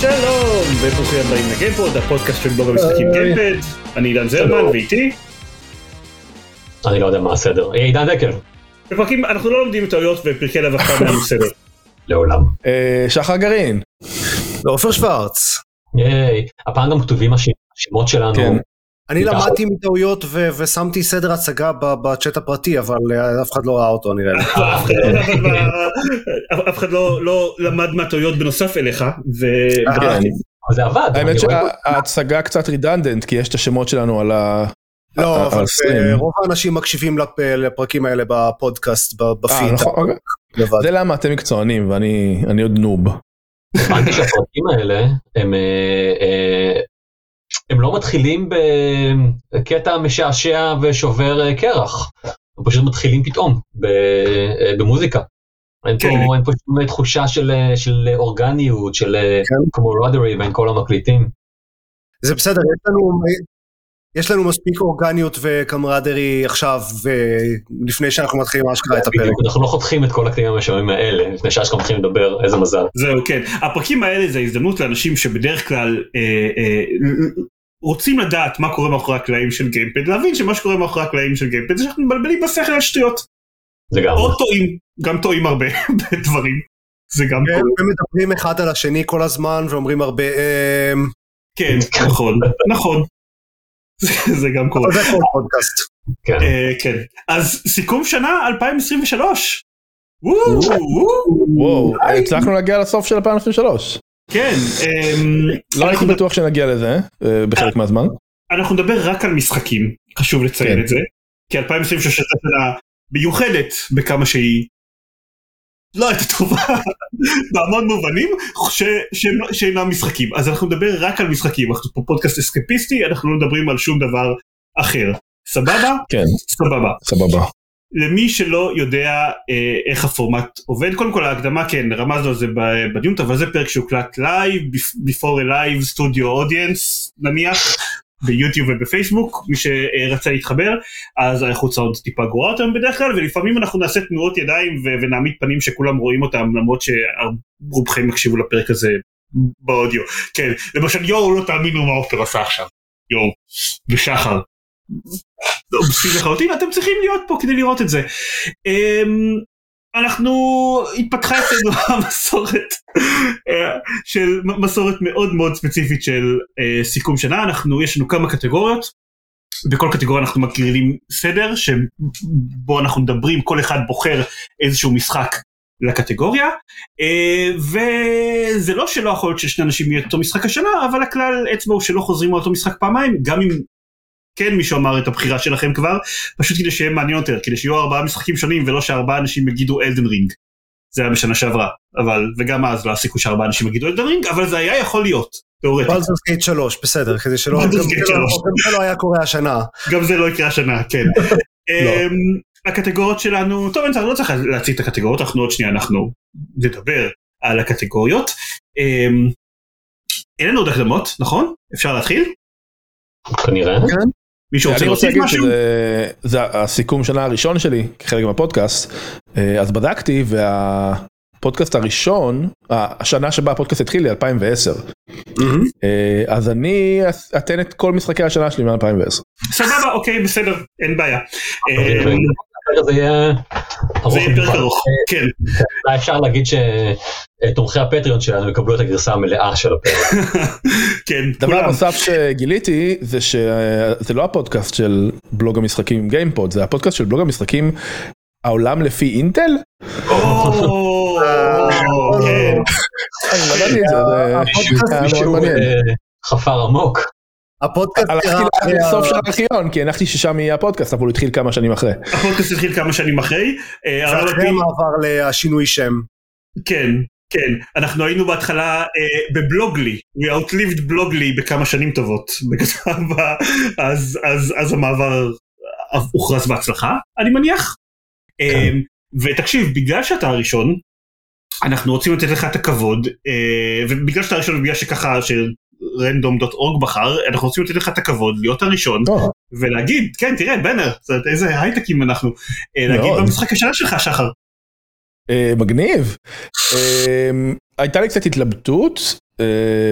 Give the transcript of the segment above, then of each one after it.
שלום וברוכים הבאים לגיימפוד הפודקאסט של בלוג המשחקים גיימפד אני עידן זרמן ואיתי אני לא יודע מה הסדר. אה, עידן דקל. בפרקים אנחנו לא לומדים טעויות ופרקי לב אף פעם אין בסדר. לעולם. אה, שחר גרעין. עופר שוורץ. ייי. הפעם גם כתובים הש- השמות שלנו. כן. אני. למדתי מטעויות ושמתי סדר הצגה בצ'אט הפרטי אבל אה, אף אחד לא ראה אותו נראה לי. אף אחד לא- לא לא למד מהטעויות בנוסף אליך ו... כן. זה עבד. האמת שההצגה קצת רידנדנט כי יש את השמות שלנו על ה... לא אבל. אה, רוב האנשים מקשיבים לפ- לפרקים האלה בפודקאסט אה, בפיד נכון, אוקיי. זה למה אתם מקצוענים ואני אני עוד נוב. הבנתי שהפרקים האלה הם אה, אה, הם לא מתחילים בקטע משעשע ושובר אה, קרח. הם פשוט מתחילים פתאום במוזיקה. אין פה, כן. אין פה שום תחושה של, של אורגניות, של כן. קומורדרי בין כל המקליטים. זה בסדר יש לנו יש לנו מספיק אורגניות וקמרדרי עכשיו ולפני שאנחנו מתחילים אשכרה את הפרק. בדיוק, אנחנו לא חותכים את כל הקטעים המשעממים האלה לפני שאשכרה מתחילים לדבר, איזה מזל. זהו כן הפרקים האלה זה הזדמנות לאנשים שבדרך כלל אה, אה, רוצים לדעת מה קורה מאחורי הקלעים של גיימפד להבין שמה שקורה מאחורי הקלעים של גיימפד זה שאנחנו מבלבלים בשכל על שטויות לגמרי. או טועים גם טועים הרבה בדברים זה גם קורה. הם מדברים אחד על השני כל הזמן ואומרים הרבה אמ, כן נכון נכון זה- גם קורה זה כל פודקאסט. כן. אה, כן אז סיכום שנה 2023. וואו, וואו, וואו, הצלחנו להגיע לסוף של 2023. כן אמ, לא הייתי בטוח שנגיע לזה אה, בחלק מהזמן. אנחנו נדבר רק על משחקים חשוב לציין כן. את זה כי 2023 הייתה שנה מיוחדת בכמה שהיא לא הייתה טובה בהמון מובנים שאינם משחקים אז אנחנו נדבר רק על משחקים. אנחנו פה פודקאסט אסקפיסטי אנחנו לא מדברים על שום דבר אחר. סבבה? כן, סבבה. סבבה. למי שלא יודע אה, איך הפורמט עובד קודם כל ההקדמה כן רמזנו על זה ב- בדיון אבל זה פרק שהוקלט live before a live studio audience נניח ביוטיוב ובפייסבוק מי שרצה להתחבר אז האיכות סאונד טיפה גרועה יותר בדרך כלל ולפעמים אנחנו נעשה תנועות ידיים ו- ונעמיד פנים שכולם רואים אותם למרות שרובכם יקשיבו לפרק הזה באודיו. כן למשל יואו לא תאמינו מה עופר עשה עכשיו. יואו ושחר. לחלוטין אתם צריכים להיות פה כדי לראות את זה. אנחנו התפתחה אצלנו המסורת אה, של מסורת מאוד מאוד ספציפית של אה, סיכום שנה אנחנו יש לנו כמה קטגוריות. בכל קטגוריה אנחנו מקרילים סדר שבו אנחנו מדברים כל אחד בוחר איזשהו משחק לקטגוריה אה, וזה לא שלא יכול להיות ששני אנשים יהיה אותו משחק השנה אבל הכלל אצבע הוא שלא חוזרים על אותו משחק פעמיים גם אם כן מישהו אמר את הבחירה שלכם כבר פשוט כדי שיהיה מעניין יותר כדי שיהיו ארבעה משחקים שונים ולא שארבעה אנשים יגידו אלדן רינג. זה היה בשנה שעברה אבל וגם אז לא היה סיכוי שארבעה אנשים יגידו אלדן רינג אבל זה היה יכול להיות תאורטית בלדורס גייט 3 בסדר כדי שלא Baldur's גם Gate זה 3. לא- גם זה לא היה קורה השנה. גם זה לא יקרה השנה כן. אמ, הקטגוריות שלנו טוב אני לא צריך להציג את הקטגוריות אנחנו עוד שנייה אנחנו נדבר על הקטגוריות. אמ, אין לנו עוד הקדמות נכון אפשר להתחיל כנראה. מישהו רוצה אני רוצה להוסיף להגיד משהו? שזה זה הסיכום שנה הראשון שלי כחלק מהפודקאסט אה, אז בדקתי והפודקאסט הראשון השנה שבה הפודקאסט התחיל היא 2010 מהמם. אה, אז אני אתן את כל משחקי השנה שלי מ-2010. סבבה אוקיי בסדר אין בעיה. אוקיי, אמ, זה יהיה זה יהיה פרק. ארוך כן אולי אפשר להגיד שתומכי הפטריון שלנו יקבלו את הגרסה המלאה של הפרק. כן דבר. נוסף שגיליתי זה שזה לא הפודקאסט של בלוג המשחקים גיימפוד זה הפודקאסט של בלוג המשחקים העולם לפי אינטל. כן. אה, חפר עמוק. הפודקאסט הלכתי אחרי לסוף ה- של הארכיון כי הנחתי ששם יהיה הפודקאסט אבל הוא התחיל כמה שנים אחרי. הפודקאסט התחיל כמה שנים אחרי. אה, על ואחרי פי- המעבר לשינוי שם. כן, כן. אנחנו היינו בהתחלה אה, בבלוגלי. We outlived בלוגלי בכמה שנים טובות. אז, אז, אז המעבר הוכרז בהצלחה, אני מניח. אה, ותקשיב, בגלל שאתה הראשון, אנחנו רוצים לתת לך את הכבוד, אה, ובגלל שאתה הראשון, בגלל שככה, random.org בחר, אנחנו רוצים לתת לך את הכבוד להיות הראשון לא, ולהגיד, כן תראה בנר, זאת איזה הייטקים אנחנו, אה, להגיד מאוד. במשחק השנה שלך שחר. אה, מגניב. אה, הייתה לי קצת התלבטות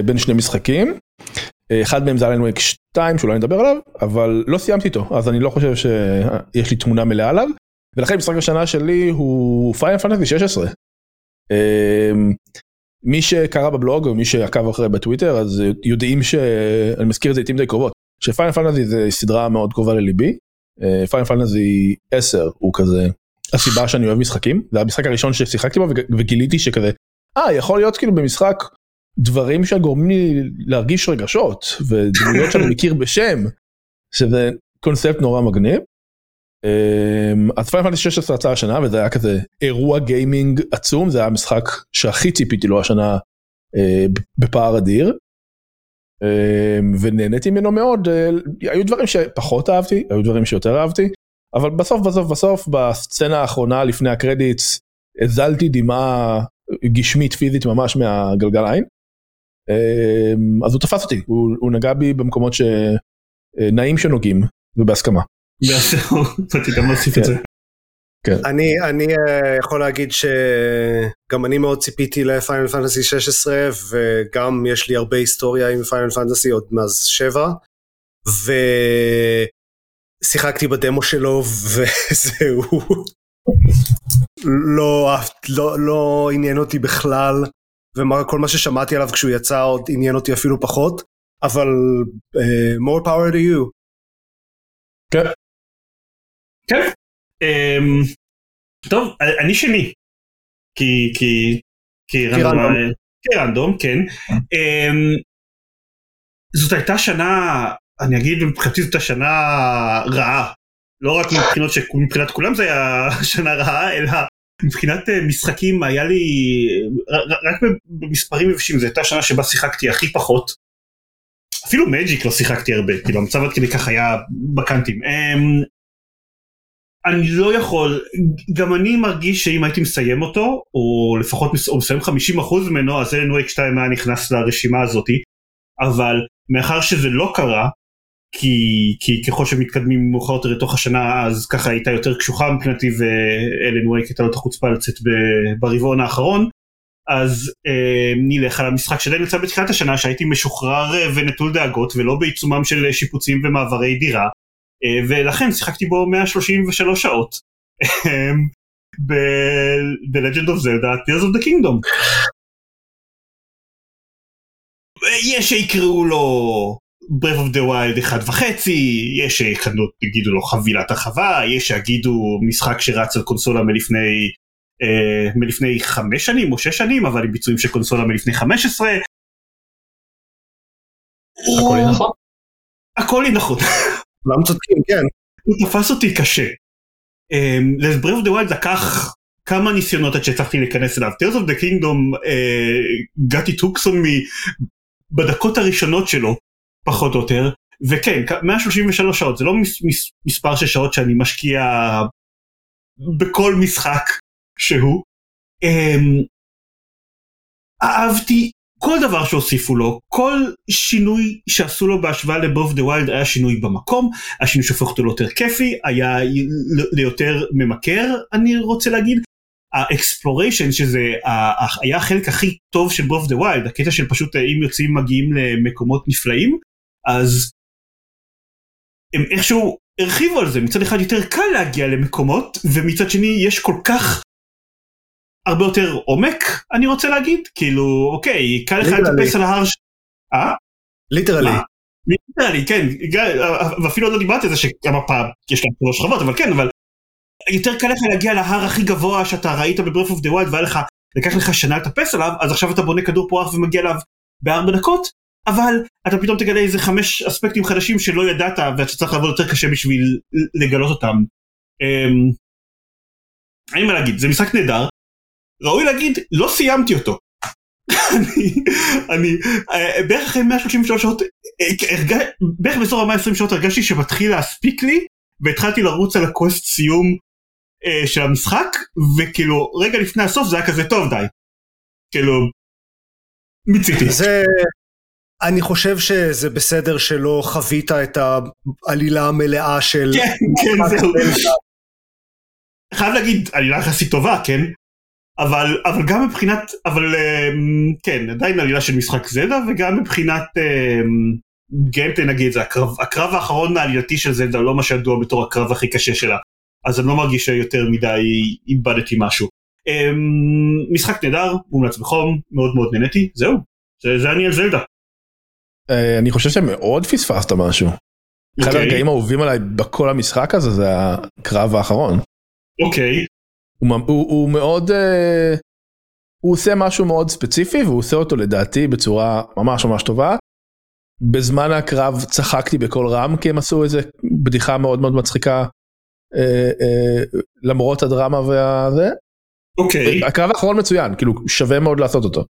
בין שני משחקים. אחד מהם זה אלן וויק 2 שאולי נדבר עליו אבל לא סיימתי אותו אז אני לא חושב שיש לי תמונה מלאה עליו. ולכן משחק השנה שלי הוא פיינל פנטסי 16. אה, מי שקרא בבלוג או מי שעקב אחרי בטוויטר אז יודעים שאני מזכיר את זה לעיתים די קרובות שפיינל פנטסי זה סדרה מאוד קרובה לליבי. פיינל פנטסי 10 הוא כזה הסיבה שאני אוהב משחקים זה המשחק הראשון ששיחקתי בו וג- וגיליתי שכזה אה יכול להיות כאילו במשחק דברים שגורמים לי להרגיש רגשות ודמויות שאני מכיר בשם שזה קונספט נורא מגניב. אמ, אז פיינל פנטסי 16 יצא השנה וזה היה כזה אירוע גיימינג עצום זה היה המשחק שהכי ציפיתי לו השנה אה, בפער אדיר. אמ, ונהניתי ממנו מאוד אה, היו דברים שפחות אהבתי היו דברים שיותר אהבתי אבל בסוף בסוף בסוף בסצנה האחרונה לפני הקרדיטס הזלתי דמעה גשמית פיזית ממש מהגלגל עין. אמ, אז הוא תפס אותי הוא, הוא נגע בי במקומות שנעים שנוגעים ובהסכמה. באתי גם להוסיף את זה. אני, אני אה, יכול להגיד שגם אני מאוד ציפיתי לפיינל פנטסי 16 וגם יש לי הרבה היסטוריה עם פיינל פנטסי עוד מאז 7 ושיחקתי בדמו שלו וזהו לא, לא, לא עניין אותי בכלל וכל מה ששמעתי עליו כשהוא יצא עוד עניין אותי אפילו פחות אבל uh, more power to you. כן. אמ, טוב, אני שני. כי, כי, כי רנדום, רנדום. כרנדום, כן. אמ, זאת הייתה שנה, אני אגיד מבחינתי זאת הייתה שנה רעה. לא רק מבחינות שמבחינת כולם זה היה שנה רעה, אלא מבחינת אה, משחקים היה לי, רק במספרים יבשים, זו הייתה שנה שבה שיחקתי הכי פחות. אפילו מג'יק לא שיחקתי הרבה, כאילו המצב עד כדי כך היה בקאנטים. אני לא יכול, גם אני מרגיש שאם הייתי מסיים אותו, או לפחות או מסיים 50% ממנו, אז אלן וייק 2 היה נכנס לרשימה הזאתי, אבל מאחר שזה לא קרה, כי, כי ככל שמתקדמים מאוחר יותר לתוך השנה, אז ככה הייתה יותר קשוחה מבחינתי, ואלן וייק הייתה לו את החוצפה לצאת ברבעון האחרון, אז אה, נלך על המשחק שעדיין יצא בתחילת השנה, שהייתי משוחרר אה, ונטול דאגות, ולא בעיצומם של שיפוצים ומעברי דירה. אה, ולכן שיחקתי בו 133 שעות. ב-Legend of Zelda, Tears of the Kingdom. יש שיקראו לו Breath of the Wild 1.5, יש שיגידו לו חבילת הרחבה, יש שיגידו משחק שרץ על קונסולה מלפני, אה, מלפני 5 שנים או 6 שנים, אבל עם ביצועים של קונסולה מלפני 15. הכל יהיה נכון. הכל יהיה נכון. כולם צודקים, כן. הוא תפס אותי קשה. ל Breath the Wild לקח כמה ניסיונות עד שהצלחתי להיכנס אליו. Of the Kingdom, uh, גאטי טוקסון. בדקות הראשונות שלו, פחות או יותר, וכן, כ- 133 שעות, זה לא מס, מס, מספר של שעות שאני משקיע בכל משחק שהוא. Um, אהבתי כל דבר שהוסיפו לו, כל שינוי שעשו לו בהשוואה ל Breath of the Wild היה שינוי במקום, היה שינוי שהופך אותו ליותר כיפי, היה ליותר ממכר, אני רוצה להגיד. ה exploration שזה היה החלק הכי טוב של Breath of the Wild, הקטע של פשוט אה, אם יוצאים מגיעים למקומות נפלאים, אז הם איכשהו הרחיבו על זה, מצד אחד יותר קל להגיע למקומות, ומצד שני יש כל כך הרבה יותר עומק, אני רוצה להגיד, כאילו, אוקיי, קל לך. לטפס על ההר ש... אה? Literally. Literally, כן, ואפילו עוד לא דיברתי על זה שגם הפעם יש להם שלוש שכבות, אבל כן, אבל יותר קל לך להגיע להר הכי גבוה שאתה ראית ב Breath of the Wild והיה לך, לקח לך שנה לטפס עליו, אז עכשיו אתה בונה כדור פורח ומגיע אליו בארבע דקות, אבל אתה פתאום תגלה איזה חמש אספקטים חדשים שלא ידעת ואתה צריך לעבוד יותר קשה בשביל לגלות אותם. אמ, אין מה להגיד, זה משחק נהדר, ראוי להגיד, לא סיימתי אותו. אני, אני, אה, בערך אחרי 133 שעות, אה, בערך באזור ה-120 שעות הרגשתי שמתחיל להספיק לי, והתחלתי לרוץ על הקווסט סיום אה, של המשחק, וכאילו רגע לפני הסוף זה היה כזה טוב די. כאילו, מיציתי. זה... אני חושב שזה בסדר שלא חווית את העלילה המלאה של... כן, כן, זהו. חייב להגיד, עלילה יחסית טובה, כן? אבל, אבל גם מבחינת, אבל אמ, כן, עדיין עלילה של משחק זלדה, וגם מבחינת גיימפלי נגיד, זה הקרב, הקרב האחרון העלילתי של זלדה לא מה שידוע בתור הקרב הכי קשה שלה, אז אני לא מרגיש שיותר מדי איבדתי משהו. אמ, משחק נהדר, מומלץ בחום, מאוד מאוד נהניתי, זהו, זה, זה אני על זלדה. אה, אני חושב שמאוד פספסת משהו. אחד אוקיי. הרגעים האהובים עליי בכל המשחק הזה זה הקרב האחרון. אוקיי, הוא, הוא, הוא מאוד אה, הוא עושה משהו מאוד ספציפי והוא עושה אותו לדעתי בצורה ממש ממש טובה. בזמן הקרב צחקתי בקול רם כי הם עשו איזה בדיחה מאוד מאוד מצחיקה אה, אה, למרות הדרמה והזה. אוקיי. הקרב האחרון מצוין כאילו שווה מאוד לעשות אותו.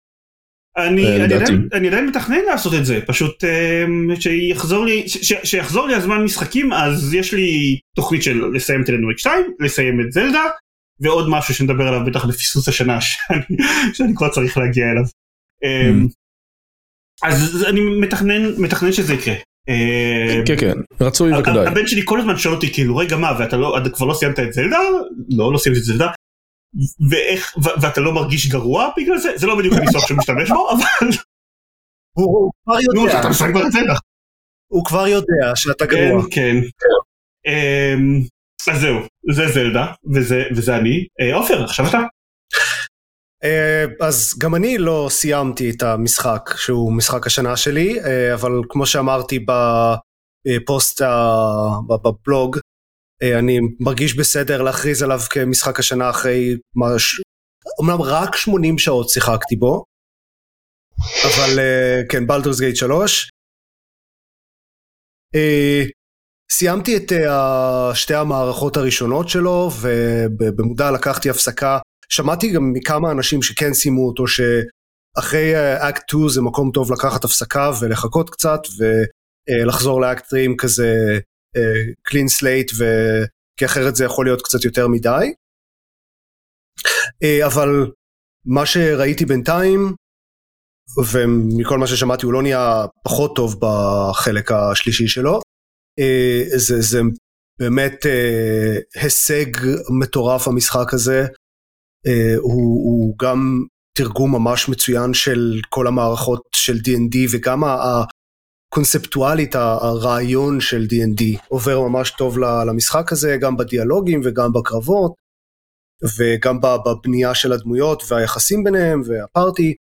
אני, אה, אני. עדיין, אני עדיין מתכנן לעשות את זה, פשוט אמ, שיחזור לי, ש, שיחזור לי הזמן משחקים, אז יש לי תוכנית של לסיים את אלנוויק 2, לסיים את זלדה, ועוד משהו שנדבר עליו בטח בפספוס השנה, שאני, שאני כבר צריך להגיע אליו. אמ, אז אני מתכנן, מתכנן שזה יקרה. אמ, כן כן רצוי וכדאי. הבן שלי כל הזמן שואל אותי כאילו רגע מה ואתה לא, אתה כבר לא סיימת את זלדה? לא, לא סיימתי את זלדה. ואיך, ו- ואתה לא מרגיש גרוע בגלל זה? זה לא בדיוק הניסוח שמשתמש בו, אבל הוא כבר נו, יודע, אתה משחק כבר את זלדה. הוא כבר יודע שאתה כן, גרוע. כן. אמ, אז זהו, זה זלדה, וזה, וזה אני. אה, עופר, עכשיו אתה. אה, אז גם אני לא סיימתי את המשחק שהוא משחק השנה שלי, אה, אבל כמו שאמרתי בפוסט בבלוג, אה, אני מרגיש בסדר להכריז עליו כמשחק השנה אחרי, מש... אמנם רק 80 שעות שיחקתי בו, אבל אה, כן, בלדורס גייט 3. אה, סיימתי את אה, שתי המערכות הראשונות שלו, ובמודע לקחתי הפסקה שמעתי גם מכמה אנשים שכן סיימו אותו, שאחרי אקט 2 זה מקום טוב לקחת הפסקה ולחכות קצת ולחזור לאקט 3 עם כזה clean slate, כי אחרת זה יכול להיות קצת יותר מדי. אה, אבל מה שראיתי בינתיים, ומכל מה ששמעתי הוא לא נהיה פחות טוב בחלק השלישי שלו, אה, זה, זה באמת אה, הישג מטורף המשחק הזה. Uh, הוא, הוא גם תרגום ממש מצוין של כל המערכות של D&D וגם הקונספטואלית, הרעיון של D&D עובר ממש טוב למשחק הזה, גם בדיאלוגים וגם בקרבות וגם בבנייה של הדמויות והיחסים ביניהם והפארטי.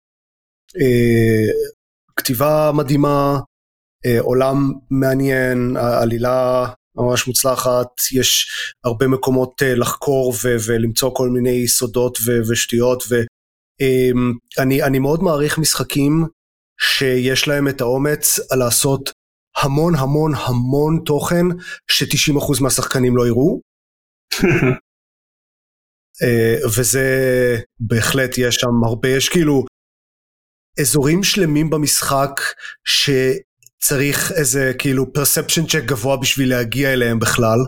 כתיבה מדהימה, עולם מעניין, עלילה ממש מוצלחת, יש הרבה מקומות uh, לחקור ו- ולמצוא כל מיני סודות ו- ושטויות ואני אני מאוד מעריך משחקים שיש להם את האומץ לעשות המון המון המון תוכן ש-90% מהשחקנים לא יראו. uh, וזה בהחלט יש שם הרבה, יש כאילו אזורים שלמים במשחק ש... צריך איזה כאילו perception check גבוה בשביל להגיע אליהם בכלל.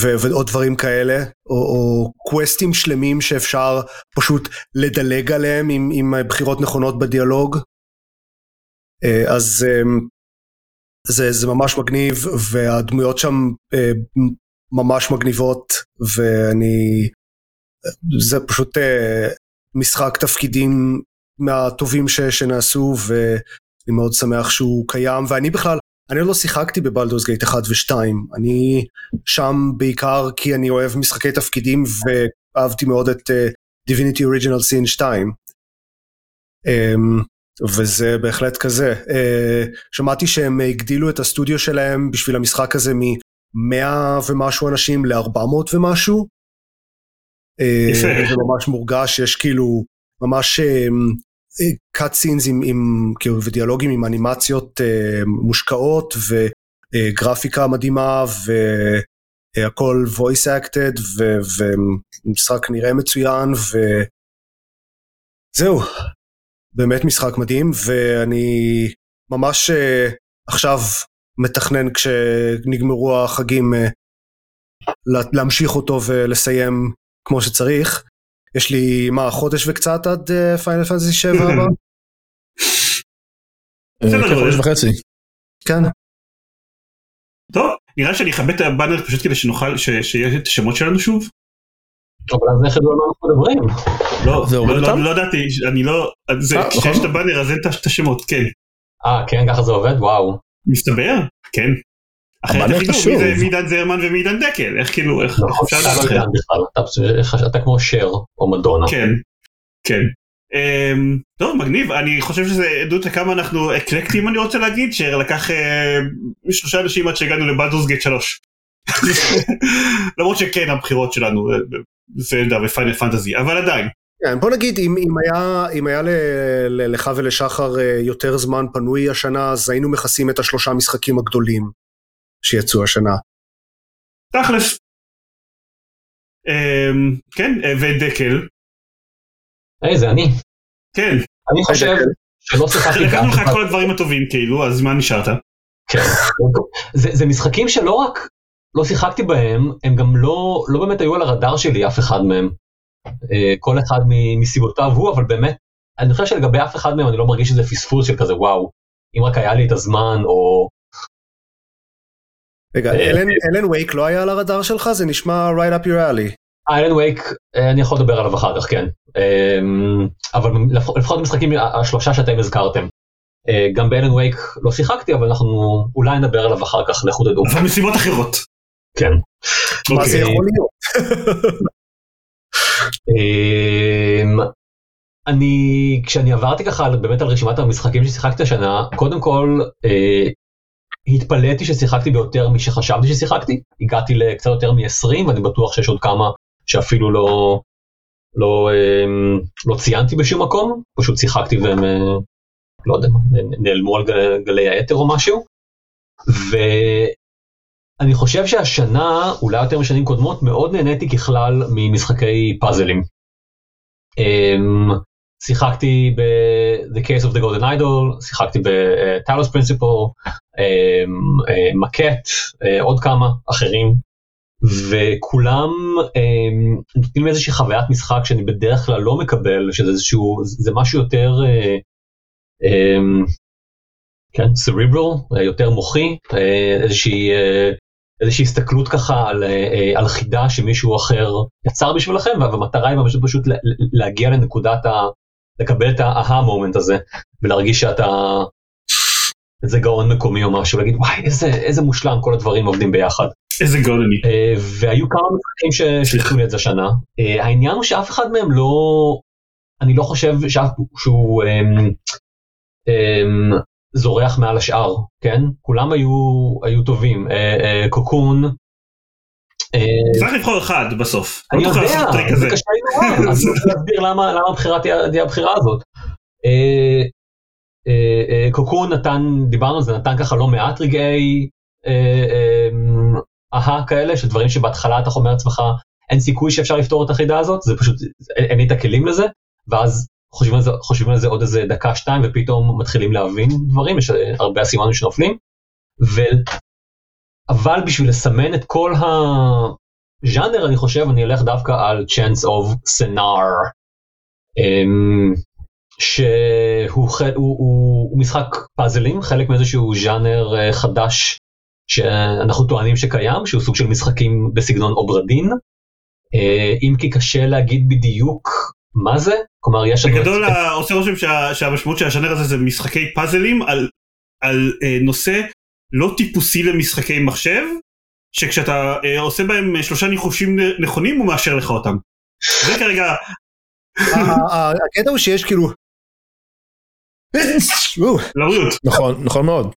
ו- ועוד דברים כאלה, או, או קווסטים שלמים שאפשר פשוט לדלג עליהם עם, עם בחירות נכונות בדיאלוג. Uh, אז um, זה, זה ממש מגניב, והדמויות שם uh, ממש מגניבות, ואני... זה פשוט uh, משחק תפקידים מהטובים ש, שנעשו ואני מאוד שמח שהוא קיים ואני בכלל אני לא שיחקתי בבלדורס גייט 1 ו2 אני שם בעיקר כי אני אוהב משחקי תפקידים ואהבתי מאוד את Divinity Original Sin 2 um, וזה בהחלט כזה uh, שמעתי שהם הגדילו את הסטודיו שלהם בשביל המשחק הזה מ-100 ומשהו אנשים ל-400 ומשהו. יפה. Uh, זה ממש מורגש יש כאילו ממש קאט סינס עם, עם כאילו ודיאלוגים עם אנימציות uh, מושקעות וגרפיקה מדהימה והכל voice acted ומשחק נראה מצוין וזהו באמת משחק מדהים ואני ממש עכשיו מתכנן כשנגמרו החגים להמשיך אותו ולסיים כמו שצריך. יש לי מה חודש וקצת עד פיינל פנטסי 7 הבא אה, כן, חודש וחצי. כן. טוב, נראה שאני אכבד את הבאנר פשוט כדי שנוכל, שיהיה את השמות שלנו שוב. אבל אז איך מה אנחנו מדברים? לא, זה לא, לא? לא ידעתי, אני לא, זה, אה, כשיש נכון. את הבאנר אז אין את השמות, כן. אה, כן, ככה זה עובד? וואו. מסתבר? כן. אחרת איך ידעו. מי זה מעידן זרמן ומעידן דקל, איך כאילו, איך אפשר לא? יודע בכלל. אתה כמו שר או מדונה. כן, כן. אמ, טוב, מגניב, אני חושב שזה עדות לכמה אנחנו אקלקטים אני רוצה להגיד, שלקח אה, שלושה אנשים עד שהגענו לבלדורס גייט 3. למרות שכן הבחירות שלנו, אה, זלדה ופיינל פנטזי, אבל עדיין. כן, בוא נגיד, אם, אם היה, אם היה ל, ל, לך ולשחר אה, יותר זמן פנוי השנה, אז היינו מכסים את השלושה משחקים הגדולים שיצאו השנה. תכלס. אמ, כן, ודקל, היי, זה אני. כן, אני חושב שלא שיחקתי לקחנו לך את. כל הדברים הטובים כאילו, אז מה נשארת? כן. זה, זה משחקים שלא רק לא שיחקתי בהם, הם גם לא, לא באמת היו על הרדאר שלי, אף אחד מהם. אה, כל אחד מ- מסיבותיו הוא, אבל באמת, אני חושב שלגבי אף אחד מהם אני לא מרגיש שזה פספוס של כזה וואו, אם רק היה לי את הזמן, או... רגע, אה, אלן, אלן וייק לא היה על הרדאר שלך? זה נשמע right up your alley. איילן וייק, אה, אני יכול לדבר עליו אחר כך, כן. אה, אבל לפחות המשחקים השלושה שאתם הזכרתם. אה, גם באלן וייק לא שיחקתי, אבל אנחנו אולי נדבר עליו אחר כך, לכו תדעו. אבל מסיבות אחרות. כן. מה זה אוקיי. יכול להיות? אמ, אני כשאני עברתי ככה באמת על רשימת המשחקים ששיחקתי השנה קודם כל אה, התפלאתי ששיחקתי ביותר משחשבתי ששיחקתי הגעתי לקצת יותר מ-20 ואני בטוח שיש עוד כמה שאפילו לא לא אמ, לא ציינתי בשום מקום פשוט שיחקתי והם אה, לא יודע נעלמו על גלי, גלי האתר או משהו. ואני חושב שהשנה אולי יותר משנים קודמות מאוד נהניתי ככלל ממשחקי פאזלים. שיחקתי ב-The Case of the Golden Idol, שיחקתי ב-Talos Principle, um, uh, מקט, uh, עוד כמה אחרים, וכולם um, נותנים איזושהי חוויית משחק שאני בדרך כלל לא מקבל, שזה איזשהו, זה משהו יותר, uh, um, כן, cerebral, יותר מוחי, איזושהי, איזושהי הסתכלות ככה על, על חידה שמישהו אחר יצר בשבילכם, והמטרה היא פשוט, פשוט לה- להגיע לנקודת ה... לקבל את ההה מומנט הזה, ולהרגיש שאתה איזה גאון מקומי או משהו, להגיד וואי איזה, איזה מושלם כל הדברים עובדים ביחד. איזה גאון אני. Uh, והיו כמה משחקים שהתחילו לי את זה השנה. Uh, העניין הוא שאף אחד מהם לא, אני לא חושב שאף, שהוא um, um, זורח מעל השאר, כן? כולם היו, היו טובים. Uh, uh, קוקון, uh, צריך לבחור אחד בסוף. אני לא יודע, זה. קשה לי נורא, אז אני רוצה להסביר למה הבחירה תהיה הבחירה הזאת. אה, אה, אה, קוקון נתן, דיברנו על זה, נתן ככה לא מעט רגעי אה, אה, אהה כאלה, של דברים שבהתחלה אתה אומר לעצמך, אין סיכוי שאפשר לפתור את החידה הזאת, זה פשוט, אין לי את הכלים לזה, ואז חושבים על זה, חושבים על זה עוד איזה דקה שתיים ופתאום מתחילים להבין דברים, יש אה, הרבה אסימונים שנופלים. אבל בשביל לסמן את כל הז'אנר אני חושב אני אלך דווקא על Chance of Scenar. אמ, שהוא הוא, הוא, הוא משחק פאזלים חלק מאיזשהו ז'אנר אה, חדש שאנחנו טוענים שקיים שהוא סוג של משחקים בסגנון אוברדין. אה, אם כי קשה להגיד בדיוק מה זה כלומר יש לנו בגדול ה- עושה רושם שה- שהמשמעות של הז'אנר הזה זה משחקי פאזלים על, על אה, נושא לא טיפוסי למשחקי מחשב, שכשאתה אה, עושה בהם שלושה ניחושים נכונים הוא מאשר לך אותם. זה כרגע, הקטע הוא שיש כאילו... לבריאות. נכון, נכון מאוד.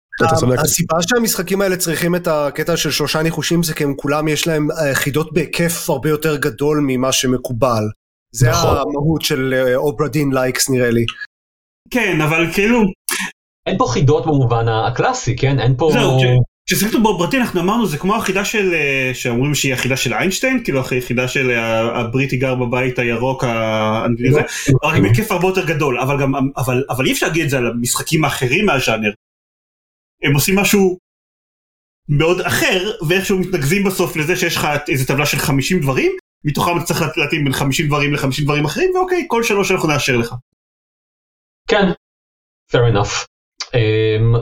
הסיבה שהמשחקים האלה צריכים את הקטע של שלושה ניחושים זה כי הם כולם יש להם אה, חידות בהיקף הרבה יותר גדול ממה שמקובל. זה נכון. המהות של אה, אוברדין likes נראה לי. כן, אבל כאילו, אין פה חידות במובן הקלאסי כן אין פה זהו, כששיחקנו באוברדין אנחנו אמרנו זה כמו החידה של, אה, שאומרים שהיא החידה של איינשטיין, כאילו החידה של אה, הבריטי גר בבית הירוק האנגלי הזה, רק עם היקף הרבה יותר גדול, אבל גם, אבל, אבל אי אפשר להגיד את זה על המשחקים האחרים מהז'אנר. הם עושים משהו מאוד אחר, ואיכשהו מתנקזים בסוף לזה שיש לך איזה טבלה של 50 דברים, מתוכם אתה צריך להתאים בין 50 דברים ל-50 דברים אחרים, ואוקיי, כל שלוש אנחנו נאשר לך. כן. fair enough. אמ,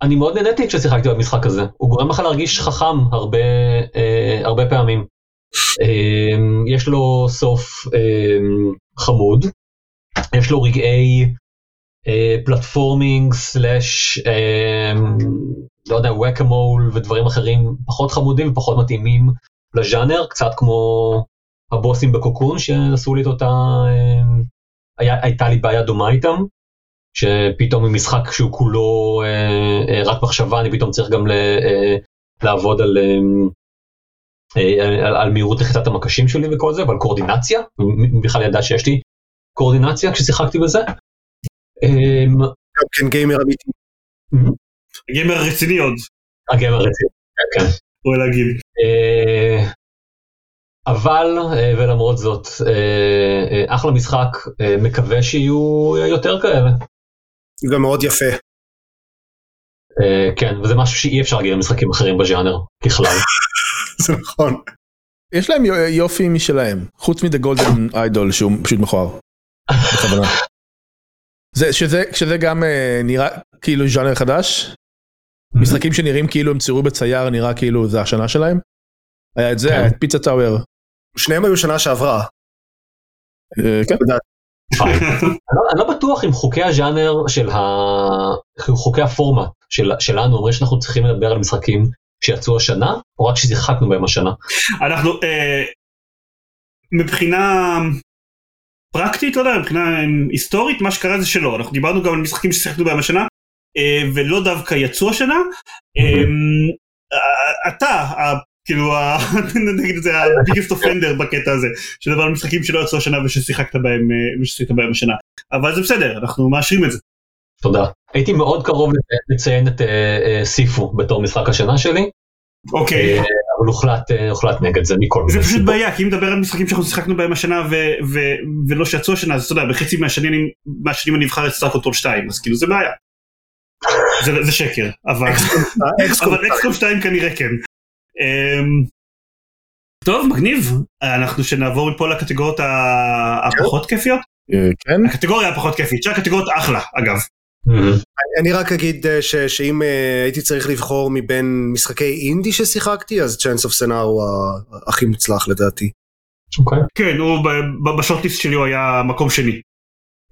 ואני מאוד נהניתי כששיחקתי במשחק הזה, הוא גורם לך להרגיש חכם הרבה, אה, הרבה פעמים. אמ, יש לו סוף אמ, חמוד, יש לו רגעי פלטפורמינג סלאש לא יודע וואקמול ודברים אחרים פחות חמודים ופחות מתאימים לז'אנר קצת כמו הבוסים בקוקון שעשו לי את אותה היה, הייתה לי בעיה דומה איתם שפתאום ממשחק שהוא כולו אה, אה, רק מחשבה אני פתאום צריך גם ל, אה, לעבוד על, אה, אה, על, על מהירות לחיצת המקשים שלי וכל זה ועל קואורדינציה בכלל ידע שיש לי קואורדינציה כששיחקתי בזה. אה, גם כן גיימר אמיתי. גיימר רציני עוד. הגיימר רציני, כן. בוא להגיד. אה, אבל ולמרות זאת אחלה משחק מקווה שיהיו יותר כאלה. גם מאוד יפה. אה, כן וזה משהו שאי אפשר להגיד למשחקים אחרים בז'אנר ככלל. זה נכון. יש להם יו- יופי משלהם, חוץ מדה גולדן איידול שהוא פשוט מכוער. בכוונה. זה, שזה, שזה גם אה, נראה כאילו ז'אנר חדש, משחקים שנראים כאילו הם ציירו בצייר נראה כאילו זה השנה שלהם. היה את זה, כן. היה את פיצה טאוור. שניהם היו שנה שעברה. אה, כן. אני לא- אני לא בטוח אם חוקי הז'אנר של ה... חוקי הפורמט של- שלנו אומרים שאנחנו צריכים לדבר על משחקים שיצאו השנה או רק ששיחקנו בהם השנה. אנחנו אה, מבחינה פרקטית, לא יודע, מבחינה אה, היסטורית, מה שקרה זה שלא. אנחנו דיברנו גם על משחקים ששיחקנו בהם השנה, אה, ולא דווקא יצאו השנה. אתה, כאילו, נגיד את זה, ה-biggest offender בקטע הזה, שדבר על משחקים שלא יצאו השנה וששיחקת בהם, אה, וששיחקת בהם השנה. אבל זה בסדר, אנחנו מאשרים את זה. תודה. הייתי מאוד קרוב לצ- לציין את אה, אה, סיפו בתור משחק השנה שלי אוקיי. אבל הוחלט הוחלט נגד זה מכל זה מיני פשוט סיבות. בעיה, כי אם נדבר על משחקים שאנחנו שיחקנו בהם השנה ולא שיצאו השנה, אז אתה יודע, בחצי מהשנים מהשנים אני אבחר את סטארקונטרול 2, אז כאילו זה בעיה. זה, זה שקר, אבל אקסקום 2 כנראה כן. אמ, טוב, מגניב. אנחנו שנעבור מפה לקטגוריות הפחות כיפיות. אה, כן. הקטגוריה הפחות כיפית, שהקטגוריות אחלה, אגב. אני רק אגיד אה, ש- שאם אה, הייתי צריך לבחור מבין משחקי אינדי ששיחקתי אז צ'אנס אוף סנאר הוא הכי מוצלח לדעתי. אוקיי. כן, הוא בשורטליסט שלי הוא היה מקום שני.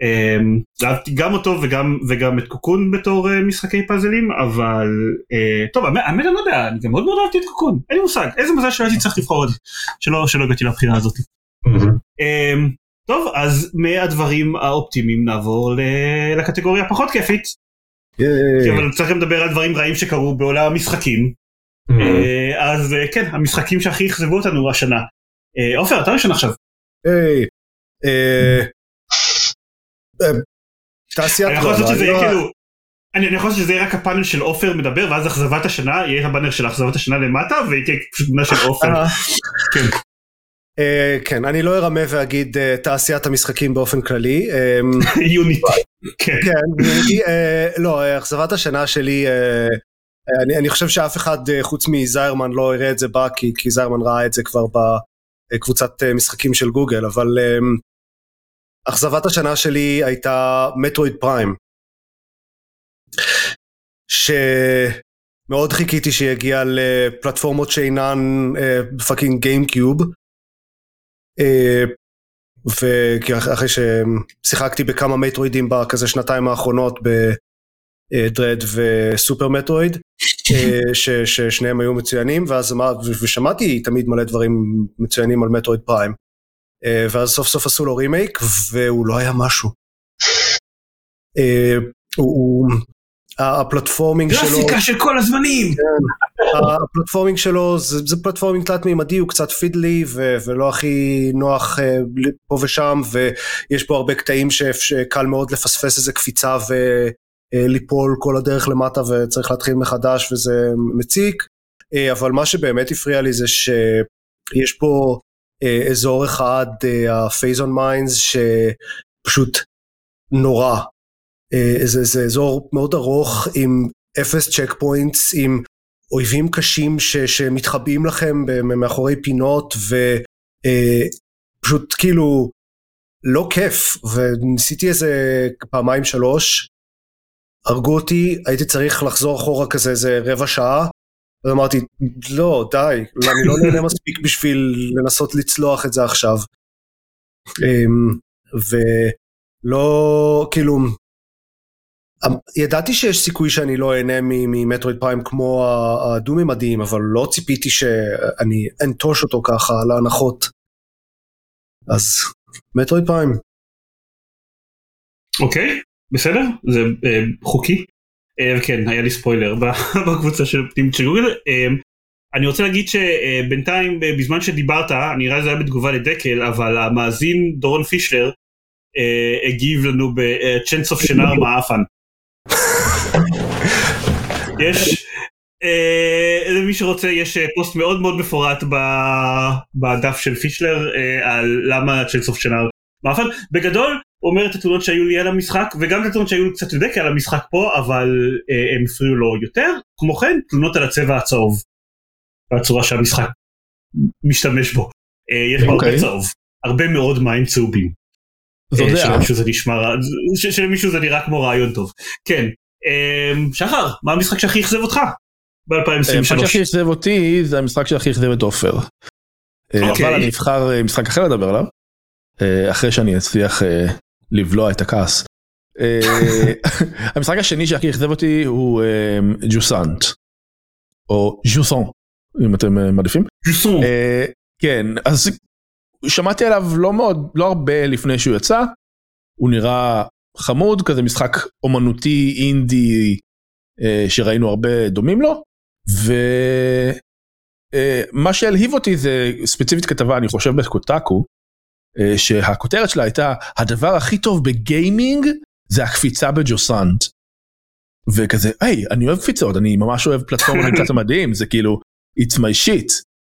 אמ, אהבתי גם אותו וגם, וגם את קוקון בתור אה, משחקי פאזלים, אבל אה, טוב, האמת אני לא יודע, אני גם מאוד מאוד אהבתי את קוקון, אין לי מושג, איזה מזל שלא הייתי צריך לבחור עוד, שלא, שלא הגעתי לבחירה הזאת. אמ, טוב, אז מהדברים האופטימיים נעבור לקטגוריה הפחות כיפית, כי אבל צריך לדבר על דברים רעים שקרו בעולם המשחקים. אה, אז כן, המשחקים שהכי אכזבו אותנו השנה. עופר, אתה ראשון עכשיו. היי. אה, תעשיית אני יכול לעשות דרמה, שזה אני יהיה לא- כאילו... אני יכול לעשות שזה יהיה רק הפאנל של עופר מדבר ואז אכזבת השנה יהיה הבאנר של אכזבת השנה למטה והיא תהיה פשוט תמונה של עופר. אה, כן. אה, כן, אני לא ארמה ואגיד תעשיית המשחקים באופן כללי. יוניטי. כן. כן, אני, אה, לא, אכזבת השנה שלי, אני, אני חושב שאף אחד חוץ מזיירמן לא יראה את זה בה, כי, כי זיירמן ראה את זה כבר בקבוצת משחקים של גוגל, אבל אכזבת השנה שלי הייתה מטרואיד פריים, שמאוד חיכיתי שיגיע לפלטפורמות שאינן fucking גיימקיוב. ואחרי ששיחקתי בכמה מטרואידים בכזה שנתיים האחרונות בדרד וסופר מטרואיד, אה, ש- ששניהם היו מצוינים, ואז ושמעתי תמיד מלא דברים מצוינים על Metroid Prime. אה, ואז סוף סוף עשו לו רימייק, והוא לא היה משהו. אה, הוא-. ה platforming שלו... קלאסיקה של כל הזמנים. ה platforming שלו זה, זה platforming תלת מימדי הוא קצת fiddly ו, ולא הכי נוח אה, פה ושם ויש פה הרבה קטעים ש- שקל מאוד לפספס איזה קפיצה וליפול כל הדרך למטה וצריך להתחיל מחדש וזה מציק אבל מה שבאמת הפריע לי זה שיש פה אזור אחד ה-phase on minds שפשוט נורא. Uh, זה, זה אזור מאוד ארוך עם אפס צ'ק פוינטס עם אויבים קשים ש, שמתחבאים לכם מאחורי פינות ופשוט כאילו לא כיף, וניסיתי איזה פעמיים שלוש, הרגו אותי, הייתי צריך לחזור אחורה כזה איזה רבע שעה, ואמרתי, לא, די, אני לא נהנה מספיק בשביל לנסות לצלוח את זה עכשיו. אמ, ולא, כאילו, אמ, ידעתי שיש סיכוי שאני לא אהנה ממטרויד פריים כמו הדו-ממדיים, אבל לא ציפיתי שאני אנטוש אותו ככה על ההנחות. אז מטרויד פריים. אוקיי, בסדר, זה אה, חוקי. אה, כן, היה לי ספוילר בקבוצה של פנימית של גוגל. אני רוצה להגיד שבינתיים אה, בזמן שדיברת, נראה לי זה היה בתגובה לדקל, אבל המאזין דורון פישלר אה, הגיב לנו ב-Chance of שנר מעפן. יש, למי שרוצה יש פוסט מאוד מאוד מפורט בדף של פישלר על למה צ'אנס אוף שנר מעפן. בגדול אומר את התלונות שהיו לי על המשחק וגם את התלונות שהיו לי קצת לדקה על המשחק פה אבל אה, הם הפריעו לו יותר. כמו כן תלונות על הצבע הצהוב. והצורה שהמשחק משתמש בו. אה, יש בו הרבה אוקיי. צהוב. הרבה מאוד מים צהובים. אה, יודע. שלמישהו זה נשמע רע- ש- שלמישהו זה נראה כמו רעיון טוב. כן. אה, שחר, מה המשחק שהכי אכזב אותך? המשחק ב-2023. שהכי אכזב אותי זה המשחק שהכי אכזב את עופר. אה, אוקיי. אבל אני אבחר אה, משחק אחר לדבר עליו. אה, אחרי שאני אצליח אה, לבלוע את הכעס. אה, המשחק השני שהכי אכזב אותי הוא אה, ג'וסנט. או ז'וסון אם אתם אה, מעדיפים. ג'וסון. אה, כן אז שמעתי עליו לא מאוד לא הרבה לפני שהוא יצא. הוא נראה חמוד כזה משחק אומנותי אינדי שראינו הרבה דומים לו. ומה שהלהיב אותי זה ספציפית כתבה אני חושב בקוטקו שהכותרת שלה הייתה הדבר הכי טוב בגיימינג זה הקפיצה בג'וסנט. וכזה היי אני אוהב קפיצות אני ממש אוהב פלטפורמה לקצת מדהים זה כאילו it's my shit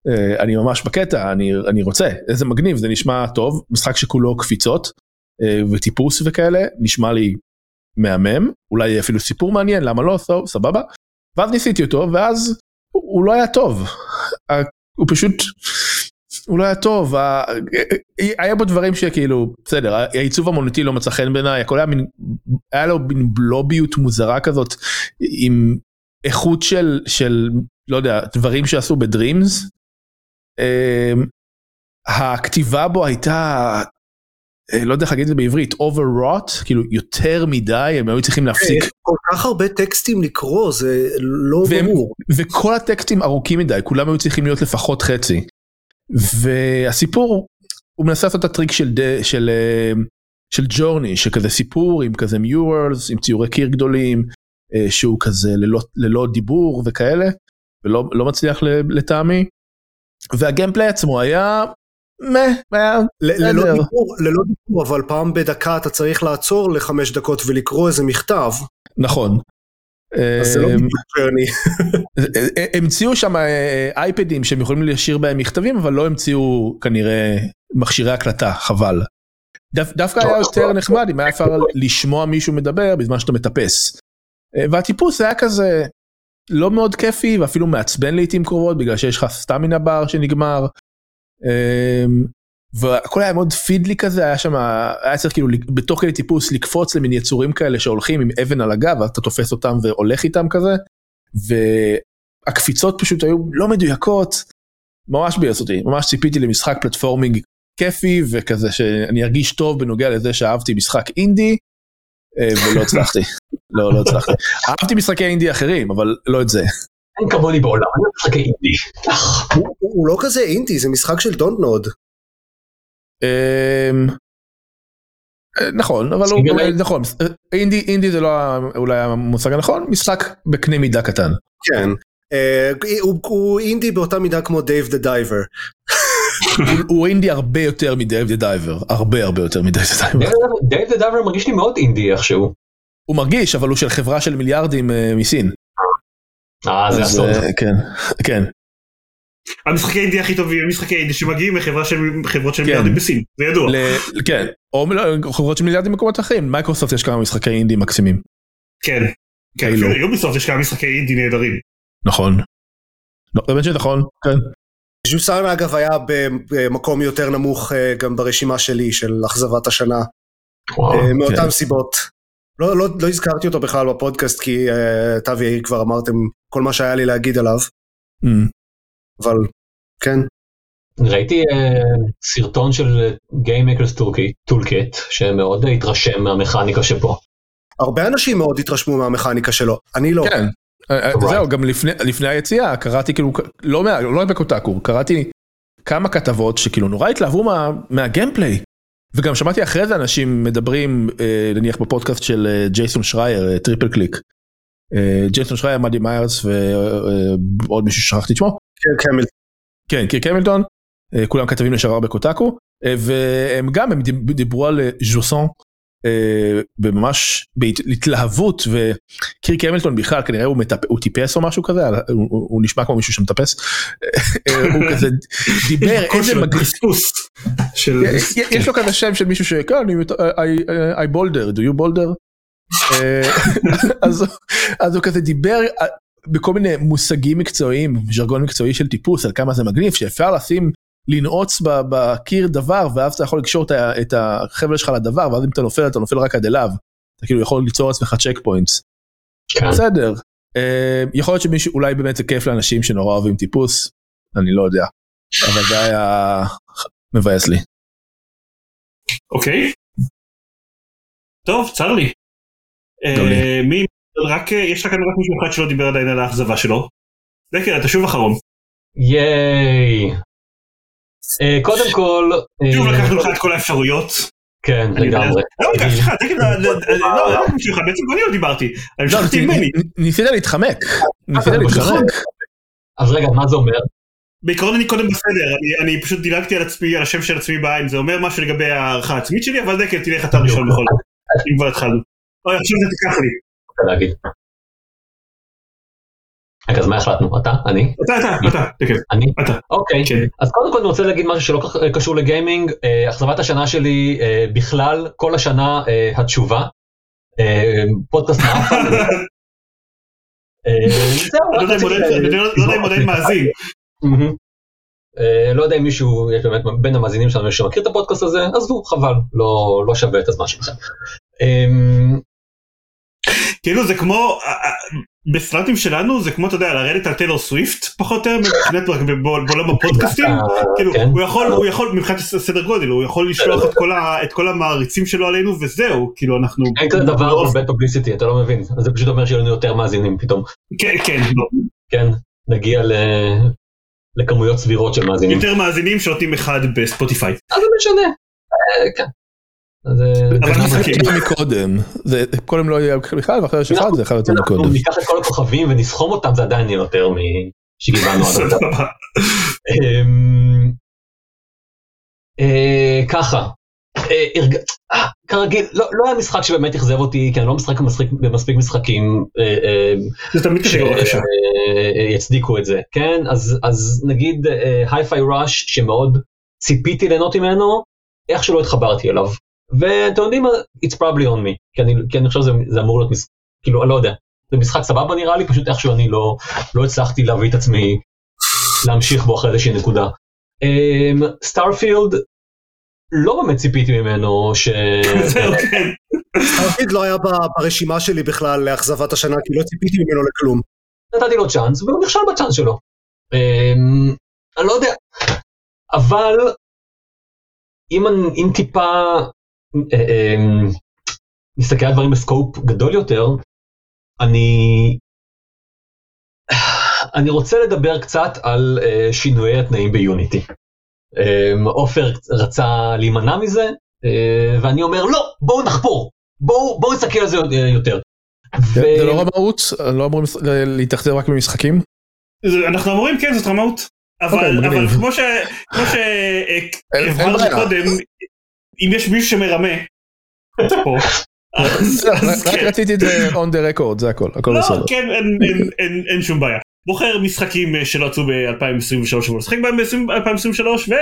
אה, אני ממש בקטע אני אני רוצה איזה מגניב זה נשמע טוב משחק שכולו קפיצות אה, וטיפוס וכאלה נשמע לי מהמם אולי אפילו סיפור מעניין למה לא סוב- סבבה. ואז ניסיתי אותו ואז הוא, הוא לא היה טוב הוא פשוט הוא לא היה טוב היה בו דברים שכאילו בסדר העיצוב המוניטי לא מצא חן בעיניי הכל היה מין היה לו מין בלוביות מוזרה כזאת עם איכות של של לא יודע דברים שעשו בדרימס. אמ, הכתיבה בו הייתה אה, לא יודע איך להגיד את זה בעברית overwrought כאילו יותר מדי הם היו צריכים להפסיק יש כל כך הרבה טקסטים לקרוא, זה לא והם- ברור. וכל הטקסטים ארוכים מדי כולם היו צריכים להיות לפחות חצי. והסיפור הוא מנסה לעשות את הטריק של ד- של אה, של ג'ורני שכזה סיפור עם כזה מיורלס עם ציורי קיר גדולים אה, שהוא כזה ללא ללא דיבור וכאלה ולא לא מצליח לטעמי. והגיימפליי עצמו היה. ללא. דיבור, ללא דיבור, אבל פעם בדקה אתה צריך לעצור לחמש דקות ולקרוא איזה מכתב, נכון. זה לא אה, ג'רני. המציאו שם אה, אייפדים שהם יכולים להשאיר בהם מכתבים אבל לא המציאו כנראה מכשירי הקלטה חבל. דו- דווקא היה יותר נחמד אם היה אפשר לשמוע מישהו מדבר בזמן שאתה מטפס. אה, והטיפוס היה כזה לא מאוד כיפי ואפילו מעצבן לעיתים קרובות בגלל שיש לך סטמינה בר שנגמר. והכל היה מאוד פידלי כזה היה שם היה צריך כאילו בתוך כדי טיפוס לקפוץ למין יצורים כאלה שהולכים עם אבן על הגב ואז אתה תופס אותם והולך איתם כזה. והקפיצות פשוט היו לא מדויקות, ממש ביאס אותי, ממש ציפיתי למשחק פלטפורמינג כיפי וכזה שאני ארגיש טוב בנוגע לזה שאהבתי משחק אינדי אה, ולא הצלחתי, לא לא הצלחתי, אהבתי משחקי אינדי אחרים אבל לא את זה. אין כמוני בעולם, אני משחקי אינדי. הוא- לא כזה אינדי, זה משחק של Dontnod. נכון אבל הוא. נכון אינדי אינדי זה לא אולי המושג הנכון משחק בקנה מידה קטן. כן. אה, הוא- אינדי באותה מידה כמו Dave the Diver. הוא- אינדי הרבה יותר מ Dave the Diver הרבה הרבה יותר מ Dave the Diver. Dave- the Diver מרגיש לי מאוד אינדי איכשהו. הוא מרגיש אבל הוא של חברה של מיליארדים אה, מסין. אה, זה. אה, כן כן המשחקי אינדי הכי טובים הם משחקי אינדי שמגיעים מחברה של חברות של כן. מיליארדים בסין זה ידוע. ל- כן או מ- חברות של מיליארדים במקומות אחרים מייקרוסופט יש כמה משחקי אינדי מקסימים כן. כן, כאילו. אפילו Ubisoft יש כמה משחקי אינדי נהדרים. נכון. לא, באמת שנכון כן. ז'וסן אגב היה במקום יותר נמוך אה, גם ברשימה שלי של אכזבת השנה, וואו. אה, מאותן כן. סיבות. לא, לא, לא הזכרתי אותו בכלל בפודקאסט כי אתה ויאיר כבר אמרתם כל מה שהיה לי להגיד עליו, Mm. אבל כן. ראיתי אה, סרטון של Game Makers Toolkit- Toolkit שמאוד התרשם מהמכניקה שפה. הרבה אנשים מאוד התרשמו מהמכניקה שלו, אני לא. כן. אה, אה, Right. זהו, גם לפני, לפני היציאה קראתי כאילו, לא, מה- לא ב Kotaku, קראתי כמה כתבות שכאילו נורא התלהבו מה, מה gameplay. וגם שמעתי אחרי זה אנשים מדברים, אה, נניח בפודקאסט של אה, ג'ייסון שרייר, אה, Triple Click. אה, ג'ייסון שרייר, מאדי מיירס ועוד מישהו ששכחתי את שמו. כן, קמיל. כן, קירק המילטון, אה, כולם כתבים לשעבר ב Kotaku, אה, והם גם, הם דיב- דיברו על אה, ז'וסון בממש בהתלהבות, וקירק המילטון בכלל כנראה הוא, מטפ, הוא טיפס או משהו כזה, הוא, הוא, הוא נשמע כמו מישהו שמטפס, הוא כזה דיבר איזה מגניב, פספוס של... יש לו כזה שם של מישהו שכן, אני, מת- I, I, I boulder, do you boulder? אה, אז, אז הוא כזה דיבר בכל מיני מושגים מקצועיים, ז'רגון מקצועי של טיפוס, על כמה זה מגניב, שאפשר לשים, לנעוץ בקיר דבר, ואז אתה יכול לקשור את החבל שלך לדבר, ואז אם אתה נופל, אתה נופל רק עד אליו. אתה כאילו יכול ליצור לעצמך checkpoints. כן. בסדר. אה, יכול להיות שמישהו, אולי באמת זה כיף לאנשים שנורא אוהבים טיפוס, אני לא יודע. אבל זה היה מבאס לי. אוקיי. טוב, צר לי. אה, מי, רק, אה, יש כאן רק מישהו אחד שלא דיבר עדיין על האכזבה שלו. דקל, אתה שוב אחרון. ייי. אה, קודם כל, אה, שוב לקחנו לך את כל האפשרויות. כן. לגמרי. לא, סליחה, אה, לא, לא, לא, אחד, בעצם גם אני לא דיברתי. לא, המשכתי עם מני. נ- ניסית להתחמק. ניסית להתחמק. אז רגע, מה זה אומר? בעיקרון אני קודם בסדר, אני- אני פשוט דילגתי על עצמי, על השם של עצמי בעין, זה אומר משהו לגבי הערכה העצמית שלי, אבל דקל, תלך אתה ראשון בכל זאת. אם כבר התחלנו. אוי, עכשיו אתה תיקח לי. להגיד. רגע, אז מה החלטנו? אתה? אני? אתה, אתה, אתה, דקל, אני? אתה. אוקיי. כן. אז קודם כל אני רוצה להגיד משהו שלא כך קשור לגיימינג. אה, אכזבת השנה שלי אה, בכלל, כל השנה אה, התשובה. פודקאסט מאפן. זהו, אני לא יודע אם אני לא לא יודע אם מאזין. לא יודע אם מישהו, יש באמת בין המאזינים שלנו שמכיר את הפודקאסט הזה, עזבו, חבל, לא לא שווה את הזמן שלכם. כאילו זה כמו, אה, אה, בסרטים שלנו זה כמו, אתה יודע, לרדת על טיילור סוויפט, פחות או יותר, מבחינת בעול- בעולם הפודקאסטים. אה, כאילו, כן. הוא יכול, הוא יכול, מבחינת סדר גודל, הוא יכול לשלוח את כל ה- את כל המעריצים שלו עלינו וזהו, כאילו אנחנו... אין כזה דבר בבית פובליסיטי, אתה לא מבין, זה פשוט אומר שיהיו לנו יותר מאזינים פתאום, כן, כן, לא. כן, נגיע ל- לכמויות סבירות של מאזינים. יותר מאזינים שנותנים אחד בספוטיפיי. אז זה משנה, אה, אבל זה מקודם. זה קודם לא יהיה בכלל ואחרי יש אחד זה אחד יותר אנחנו מקודם. ניקח את כל הכוכבים ונסכום אותם, זה עדיין יהיה יותר משקיבלנו עד עכשיו. אמ, אה, ככה, אה, כרגיל, לא לא היה משחק שבאמת אכזב אותי, כי אני לא משחק במספיק- משחקים. שיצדיקו את זה, כן? אז אז נגיד הייפיי ראש שמאוד ציפיתי ליהנות ממנו, איכשהו לא התחברתי אליו. ואתם יודעים מה? It's probably on me, כי אני, כי אני חושב שזה זה אמור להיות, מש... כאילו, אני לא יודע, זה משחק סבבה נראה לי, פשוט איכשהו אני לא, לא הצלחתי להביא את עצמי להמשיך בו אחרי איזושהי נקודה. Starfield, לא באמת ציפיתי ממנו ש... כן. Starfield לא היה ברשימה שלי בכלל לאכזבת השנה, כי לא ציפיתי ממנו לכלום. נתתי לו צ'אנס והוא נכשל בצ'אנס שלו. אמ, אני לא יודע, אבל אם, אם טיפה אמ, נסתכל על דברים ב scope גדול יותר, אני אני רוצה לדבר קצת על אה, שינויי התנאים ביוניטי. עופר רצה להימנע מזה, אה, ואני אומר לא, בואו נחפור, בואו בואו נסתכל על זה אה, יותר. ו- זה לא רמאות? לא אמורים להתאכזב רק במשחקים? זה- אנחנו אומרים כן זאת רמאות. אוקיי, אבל מגניב. אבל כמו שהבהרנו. קודם, אם יש מישהו שמרמה, פה, אז רק אז רק כן. רציתי את זה on the record זה הכל הכל לא, בסדר. כן, אין- שום בעיה. בוחר משחקים אה, שלא יצאו ב-2023 ולא משחק בהם ב-2023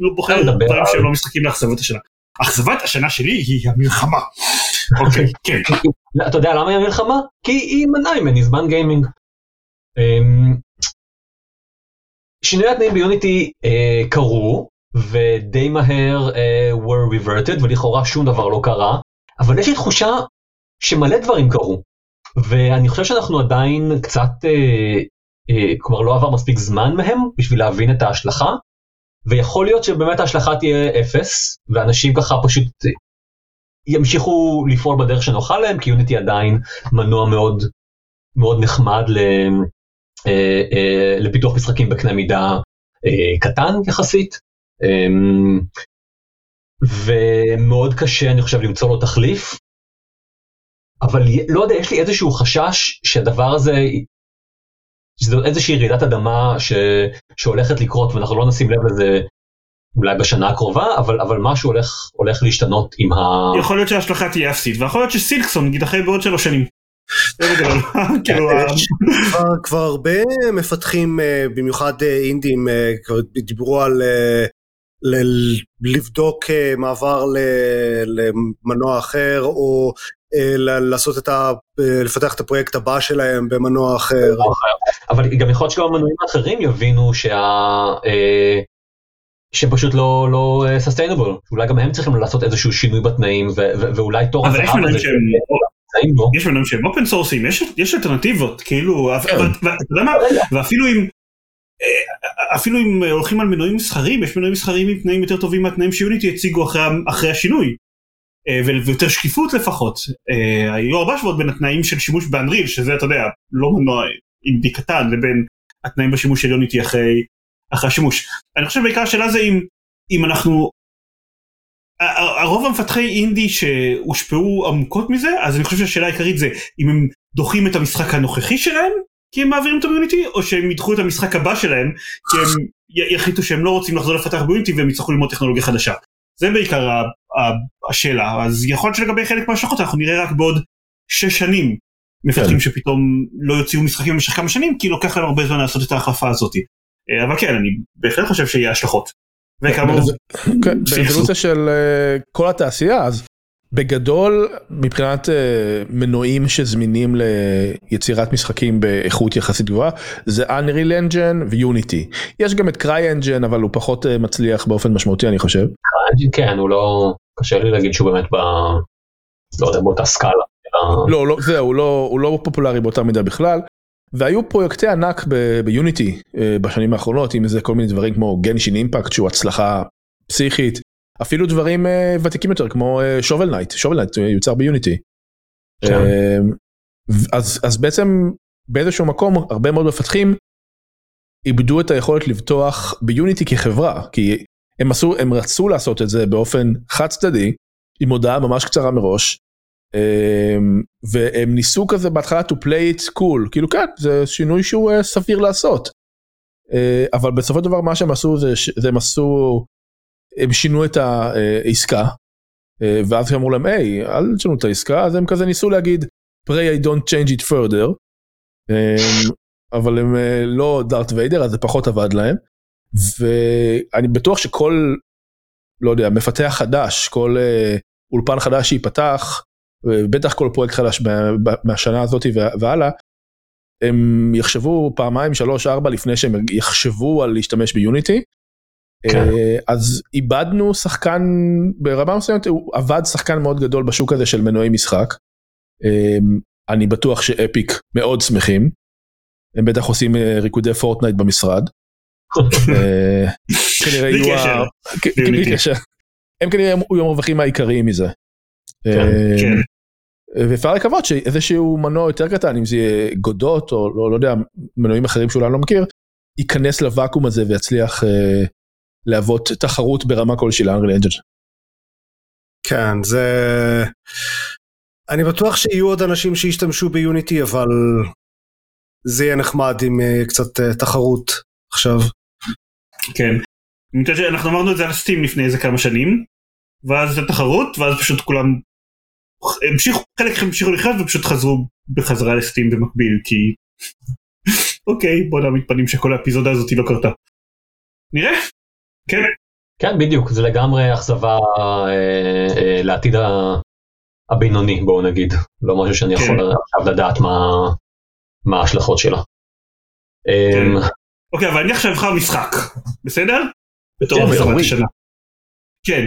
ובוחר דברים שהם לא משחקים לאכזבת השנה. אכזבת השנה שלי היא המלחמה. אוקיי, כן. לא, אתה יודע למה היא המלחמה? כי היא מנעה ממני זמן גיימינג. אמ, שינוי התנאים ביוניטי אה, קרו, ודי מהר אה, were reverted, ולכאורה שום דבר לא קרה, אבל יש לי תחושה שמלא דברים קרו. ואני חושב שאנחנו עדיין קצת, אה, אה, כלומר לא עבר מספיק זמן מהם בשביל להבין את ההשלכה, ויכול להיות שבאמת ההשלכה תהיה אפס, ואנשים ככה פשוט ימשיכו לפעול בדרך שנוחה להם, כי יוניטי עדיין מנוע מאוד מאוד נחמד ל, אה, אה, לפיתוח משחקים בקנה מידה אה, קטן יחסית. אה, ומאוד קשה אני חושב למצוא לו תחליף, אבל לא יודע, יש לי איזשהו חשש שהדבר הזה, שזו איזושהי רעידת אדמה ש, שהולכת לקרות ואנחנו לא נשים לב לזה אולי בשנה הקרובה, אבל, אבל משהו הולך, הולך להשתנות עם ה... יכול להיות שההשלכה תהיה אפסית, ויכול להיות שסילקסון יידחה בעוד שלוש שנים. כאילו, כבר, הרבה מפתחים, אה, במיוחד אה, אינדים, אה, כבר דיברו על לבדוק מעבר ל- למנוע אחר, או לעשות את ה... לפתח את הפרויקט הבא שלהם במנוע אחר. אבל גם יכול להיות שגם המנועים האחרים יבינו שה... שפשוט לא לא סוסטיינבול אולי גם הם צריכים לעשות איזשהו שינוי בתנאים ואולי תור הזהב הזה. יש מנועים שהם אופן סורסים יש אלטרנטיבות כאילו ואפילו אם אפילו אם הולכים על מנועים מסחריים יש מנועים מסחריים עם תנאים יותר טובים מהתנאים שיוניטי הציגו אחרי השינוי. ויותר שקיפות לפחות היו הרבה שבועות בין התנאים של שימוש באנריל שזה אתה יודע לא מנוע אינדי קטן לבין התנאים בשימוש של יוניטי אחרי אחרי השימוש. אני חושב בעיקר השאלה זה אם, אם אנחנו, הרוב המפתחי אינדי שהושפעו עמוקות מזה, אז אני חושב שהשאלה העיקרית זה אם הם דוחים את המשחק הנוכחי שלהם, כי הם מעבירים את המיוניטי, או שהם ידחו את המשחק הבא שלהם, כי הם יחליטו שהם לא רוצים לחזור לפתח ביוניטי והם יצטרכו ללמוד טכנולוגיה חדשה. זה בעיקר השאלה, אז יכול להיות שלגבי חלק מההשלכות אנחנו נראה רק בעוד שש שנים מפתחים כן. שפתאום לא יוציאו משחקים במשך כמה שנים, כי לוקח להם הרבה זמן לעשות את ההחלפה הזאתי. אה, אבל כן, אני בהחלט חושב שיהיה השלכות. וכאמור, כן, ברזולוציה של אה, כל התעשייה, אז בגדול מבחינת אה, מנועים שזמינים ליצירת משחקים באיכות יחסית גבוהה זה Unreal Engine ויוניטי. יש גם את Cry Engine אבל הוא פחות מצליח באופן משמעותי אני חושב. כן, הוא לא, קשה לי להגיד שהוא באמת ב... לא יודע, באותה סקאלה. לא, לא, זהו, הוא לא, הוא לא פופולרי באותה מידה בכלל. והיו פרויקטי ענק ב Unity אה, בשנים האחרונות אם זה כל מיני דברים כמו Genshin Impact שהוא הצלחה פסיכית אפילו דברים אה, ותיקים יותר כמו Shovel Knight, Shovel Knight יוצר ב Unity. כן. אז אז בעצם באיזשהו מקום הרבה מאוד מפתחים איבדו את היכולת לבטוח ב Unity כחברה כי הם עשו הם רצו לעשות את זה באופן חד צדדי עם הודעה ממש קצרה מראש אמ, והם ניסו כזה בהתחלה to play it cool כאילו כן זה שינוי שהוא אה, סביר לעשות. אה, אבל בסופו של דבר מה שהם עשו זה הם עשו הם שינו את העסקה אה, ואז הם אמרו להם היי אל תשנו את העסקה אז הם כזה ניסו להגיד pray I don't change it further. אמ, אבל הם לא דארט ויידר אז זה פחות עבד להם. ואני בטוח שכל לא יודע מפתח חדש כל אולפן חדש שייפתח בטח כל פרויקט חדש מהשנה הזאת והלאה, הם יחשבו פעמיים שלוש ארבע לפני שהם יחשבו על להשתמש ב Unity. כן. אה, אז איבדנו שחקן ברמה מסוימת הוא איבד שחקן מאוד גדול בשוק הזה של מנועי משחק. אה, אני בטוח ש Epic מאוד שמחים. הם בטח עושים אה, ריקודי Fortnite במשרד. הם כנראה יהיו המרווחים העיקריים מזה. כן, כן. ואפשר לקוות שאיזשהו מנוע יותר קטן אם זה יהיה גודות או לא, לא יודע מנועים אחרים שאולי לא מכיר ייכנס לוואקום הזה ויצליח אה, להוות תחרות ברמה כלשהי לאנגל אנג'ל. כן זה אני בטוח שיהיו עוד אנשים שישתמשו ביוניטי אבל זה יהיה נחמד עם uh, קצת uh, תחרות עכשיו. כן. אנחנו אמרנו את זה על סטים לפני איזה כמה שנים ואז זה תחרות ואז פשוט כולם המשיכו, חלק המשיכו לחיות ופשוט חזרו בחזרה לסטים במקביל כי אוקיי בוא נעמיד פנים שכל האפיזודה הזאת לא קרתה. נראה? כן. כן בדיוק זה לגמרי אכזבה אה, אה, לעתיד הבינוני בואו נגיד לא משהו שאני יכול כן. עכשיו לדעת מה, מה ההשלכות שלה. כן. אמ, אוקיי, אבל אני עכשיו אבחר משחק, בסדר? בתור כן, בטח. השנה. כן.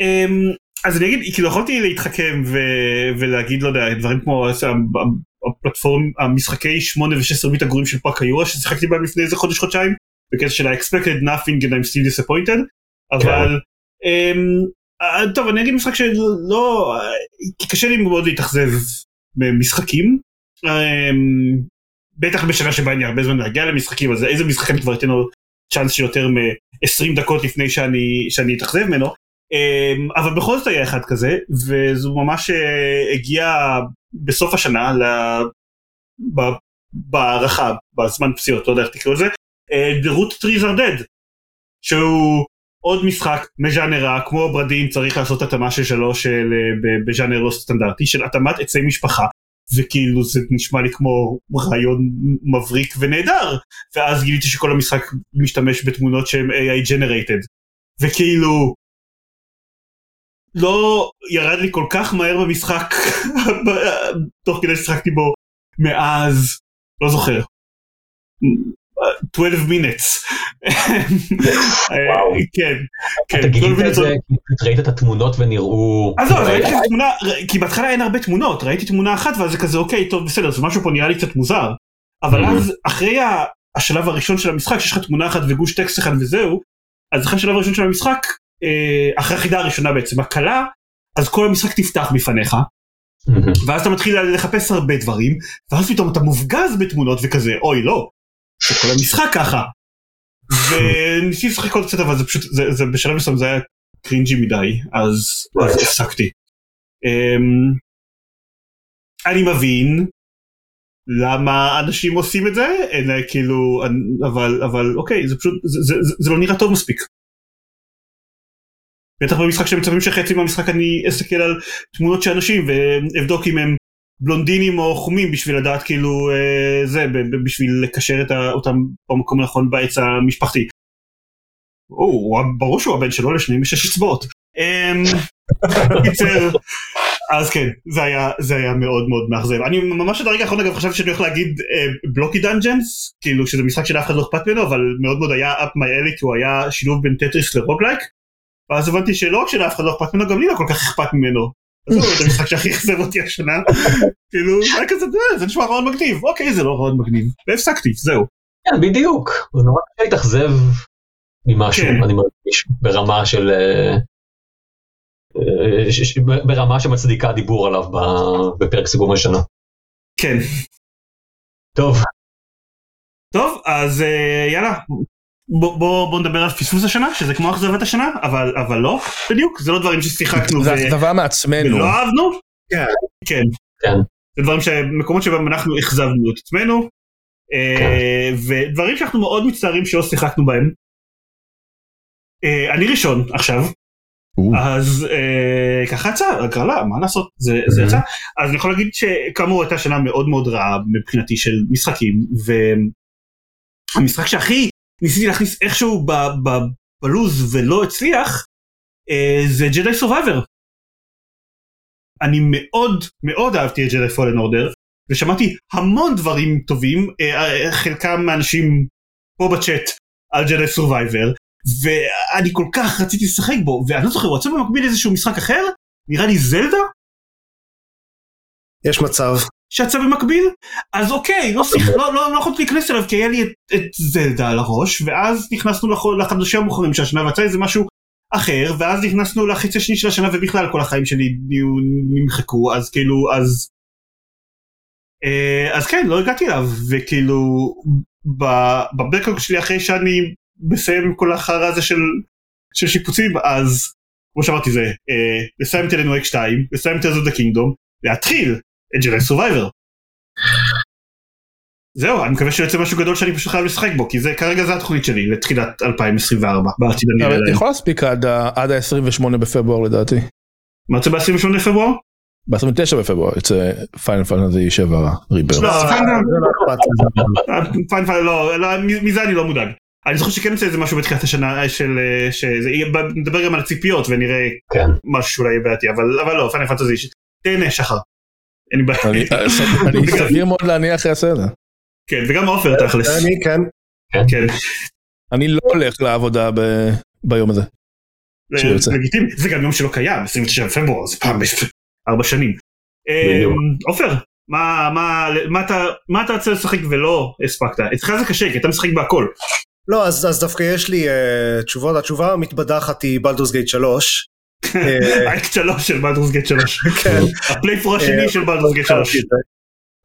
אמ, אז אני אגיד, כאילו יכולתי להתחכם ו- ולהגיד, לא יודע, דברים כמו הס- ה platform, המשחקי 8 ו-16 ביט הגרועים של פארק היורה ששיחקתי בהם לפני איזה חודש חודשיים, בקטע של ה-expected nothing and I'm still disappointed, אבל אמ, אה, טוב אני אגיד משחק שלא, אה, קשה לי מאוד להתאכזב במשחקים, אמ, בטח בשנה שבה לי הרבה זמן להגיע למשחקים, אז איזה משחק אני כבר אתן לו צ'אנס של יותר מ-20 דקות לפני שאני, שאני אתאכזב ממנו. אמ, אבל בכל זאת היה אחד כזה, וזו ממש אה, הגיעה בסוף השנה, ל... ב- בהערכה, בזמן פציעות, לא יודע איך תקראו לזה, Root Trees are Dead, שהוא עוד משחק מז'אנר כמו ברדים צריך לעשות התאמה של שלוש של, אה, בז'אנר לא סטנדרטי של התאמת עצי משפחה וכאילו זה נשמע לי כמו רעיון מבריק ונהדר ואז גיליתי שכל המשחק משתמש בתמונות שהן AI generated. וכאילו לא ירד לי כל כך מהר במשחק תוך כדי ששחקתי בו מאז לא זוכר 12 minutes. וואו. כן, כן, אתה 12 גילית את זה, ראית את התמונות ונראו... אז לא, ראיתי את התמונה, כי בהתחלה אין הרבה תמונות, ראיתי תמונה אחת ואז זה כזה אוקיי, טוב בסדר, אז משהו פה נראה לי קצת מוזר. אבל Mhm. אז אחרי השלב הראשון של המשחק, שיש לך תמונה אחת וגוש טקסט אחד וזהו, אז אחרי השלב הראשון של המשחק, אה, אחרי החידה הראשונה בעצם, הקלה, אז כל המשחק תפתח בפניך, מהמם. ואז אתה מתחיל לחפש הרבה דברים, ואז פתאום אתה מופגז בתמונות וכזה, אוי לא, זה כל המשחק ככה. וניסיתי לשחק עוד קצת אבל זה פשוט, זה, זה בשלב מסוים זה היה קרינג'י מדי, אז, אז הפסקתי. Um, אני מבין למה אנשים עושים את זה, אלא כאילו, אבל, אבל אוקיי, זה פשוט, זה, זה, זה, זה לא נראה טוב מספיק. בטח במשחק שהם מצפים שחצי מהמשחק אני אסתכל על תמונות של אנשים ואבדוק אם הם בלונדינים או חומים בשביל לדעת כאילו אה, זה בשביל לקשר את ה- אותם במקום הנכון בעץ המשפחתי. או, הוא ברור שהוא הבן שלו לשניהם יש שש אצבעות. אמ, קיצר, אז כן זה היה זה היה מאוד מאוד מאכזב אני ממש עד הרגע האחרון אגב חשבתי שאני הולך להגיד Blocky Dungeons כאילו שזה משחק שלאף אחד לא אכפת ממנו אבל מאוד מאוד היה up my alley כי הוא היה שילוב בין טטריס ל roguelike ואז הבנתי שלא רק שלאף אחד לא אכפת ממנו גם לי לא כל כך אכפת ממנו. זה המשחק שהכי אכזב אותי השנה. כאילו היה כזה "אה, זה נשמע רעיון מגניב. אוקיי זה לא רעיון מגניב. והפסקתי זהו. כן, בדיוק. זה נורא קשה להתאכזב ממשהו, כן. אני מרגיש, ברמה של... אה, אה, ברמה שמצדיקה דיבור עליו ב- בפרק סיבוב השנה. כן. טוב, טוב אז יאללה בוא, בוא, בוא נדבר על פספוס השנה שזה כמו אכזבת השנה אבל אבל לא בדיוק זה לא דברים ששיחקנו זה אכזבה מעצמנו. ולא אהבנו כן. כן כן. זה דברים שמקומות שבהם אנחנו אכזבנו את עצמנו אה, ודברים שאנחנו מאוד מצטערים שלא שיחקנו בהם. אה, אני ראשון עכשיו. אז אה, ככה יצא הגרלה מה לעשות זה, זה יצא אז אני יכול להגיד שכאמור הייתה שנה מאוד מאוד רעה מבחינתי של משחקים והמשחק שהכי ניסיתי להכניס איכשהו ב, ב, בלוז ולא הצליח אה, זה ג'די סורvivor. אני מאוד מאוד אהבתי את ג'די פולן אורדר ושמעתי המון דברים טובים אה, אה, חלקם מאנשים פה בצ'אט על ג'די סורvivor ואני כל כך רציתי לשחק בו ואני לא זוכר הוא יצא במקביל איזשהו משחק אחר נראה לי זלדה יש מצב. שיצא במקביל? אז אוקיי לא שיח, לא, לא, לא יכולתי להיכנס אליו כי היה לי את, את זלדה על הראש ואז נכנסנו לח, לחדשים המאוחרים של השנה ויצא איזה משהו אחר ואז נכנסנו לחצי השני של השנה ובכלל כל החיים שלי נמחקו אז כאילו אז אה, אז כן לא הגעתי אליו וכאילו בבקלוג שלי אחרי שאני מסיים כל החרא הזה של, של שיפוצים אז כמו שאמרתי זה אה, לסיים את אלנו אק 2 לסיים את אלזו דה קינגדום להתחיל את Jedi Survivor. זהו אני מקווה שיוצא משהו גדול שאני פשוט חייב לשחק בו כי זה כרגע זה התוכנית שלי לתחילת 2024 בעתיד אני אבל אראה. יכול להספיק עד ה- עד ה-28 בפברואר לדעתי. מה יוצא ב-28 לפברואר? ב-29 בפברואר יוצא Final Fantasy 7 Rebirth. לא, זה לא אכפת לי. fine fine לא, לא, מזה אני לא מודאג. אני זוכר שכן יוצא איזה משהו בתחילת השנה של אה, שזה יהיה נדבר גם על הציפיות ונראה כן. משהו שאולי יהיה בעייתי אבל אבל לא פיין פנטזי תהנה שחר. אין לי בעיה. אני- סביר מאוד להניח יעשה את זה. כן וגם עופר תכלס. אני כן. כן. אני לא הולך לעבודה ביום הזה. לגיטימי, זה גם יום שלא קיים, 29 בפברואר, זה פעם בארבע שנים. אמ, עופר, מה- מה מה אתה- רוצה לשחק ולא הספקת? אצלך זה קשה, כי אתה משחק בהכל. לא, אז, אז דווקא יש לי אה, תשובות, התשובה המתבדחת היא Baldur's Gate 3. אה, האקט 3 של Baldur's Gate 3. כן. ה playthrough השני של Baldur's Gate 3.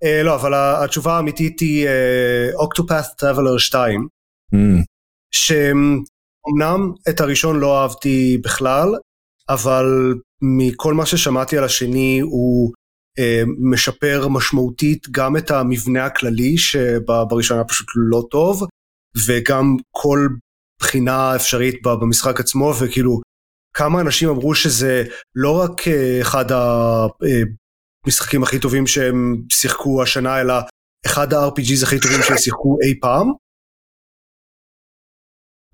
אה, לא, אבל התשובה האמיתית היא Octopath Traveler 2, אמ. שאומנם את הראשון לא אהבתי בכלל, אבל מכל מה ששמעתי על השני הוא אה, משפר משמעותית גם את המבנה הכללי שבראשון היה פשוט לא טוב, וגם כל בחינה אפשרית במשחק עצמו, וכאילו כמה אנשים אמרו שזה לא רק אה, אחד המשחקים הכי טובים שהם שיחקו השנה, אלא אחד ה-RPGs הכי טובים שהם שיחקו אי פעם.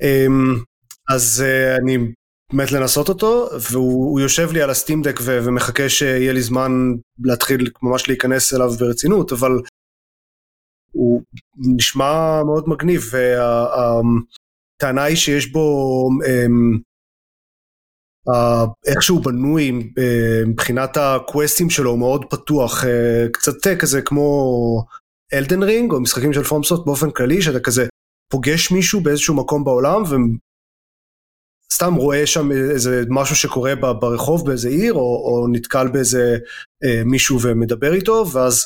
אמ, אז אה, אני מת לנסות אותו, והוא הוא יושב לי על הסטים דק ו- ומחכה שיהיה לי זמן להתחיל ממש להיכנס אליו ברצינות, אבל הוא נשמע מאוד מגניב, והטענה היא שיש בו, אמ, איך שהוא בנוי אה, מבחינת הקווסטים שלו הוא מאוד פתוח, אה, קצת אה, כזה כמו אלדן רינג או משחקים של פורמסוט באופן כללי, שאתה כזה פוגש מישהו באיזשהו מקום בעולם וסתם רואה שם איזה משהו שקורה ברחוב באיזה עיר או, או נתקל באיזה מישהו ומדבר איתו ואז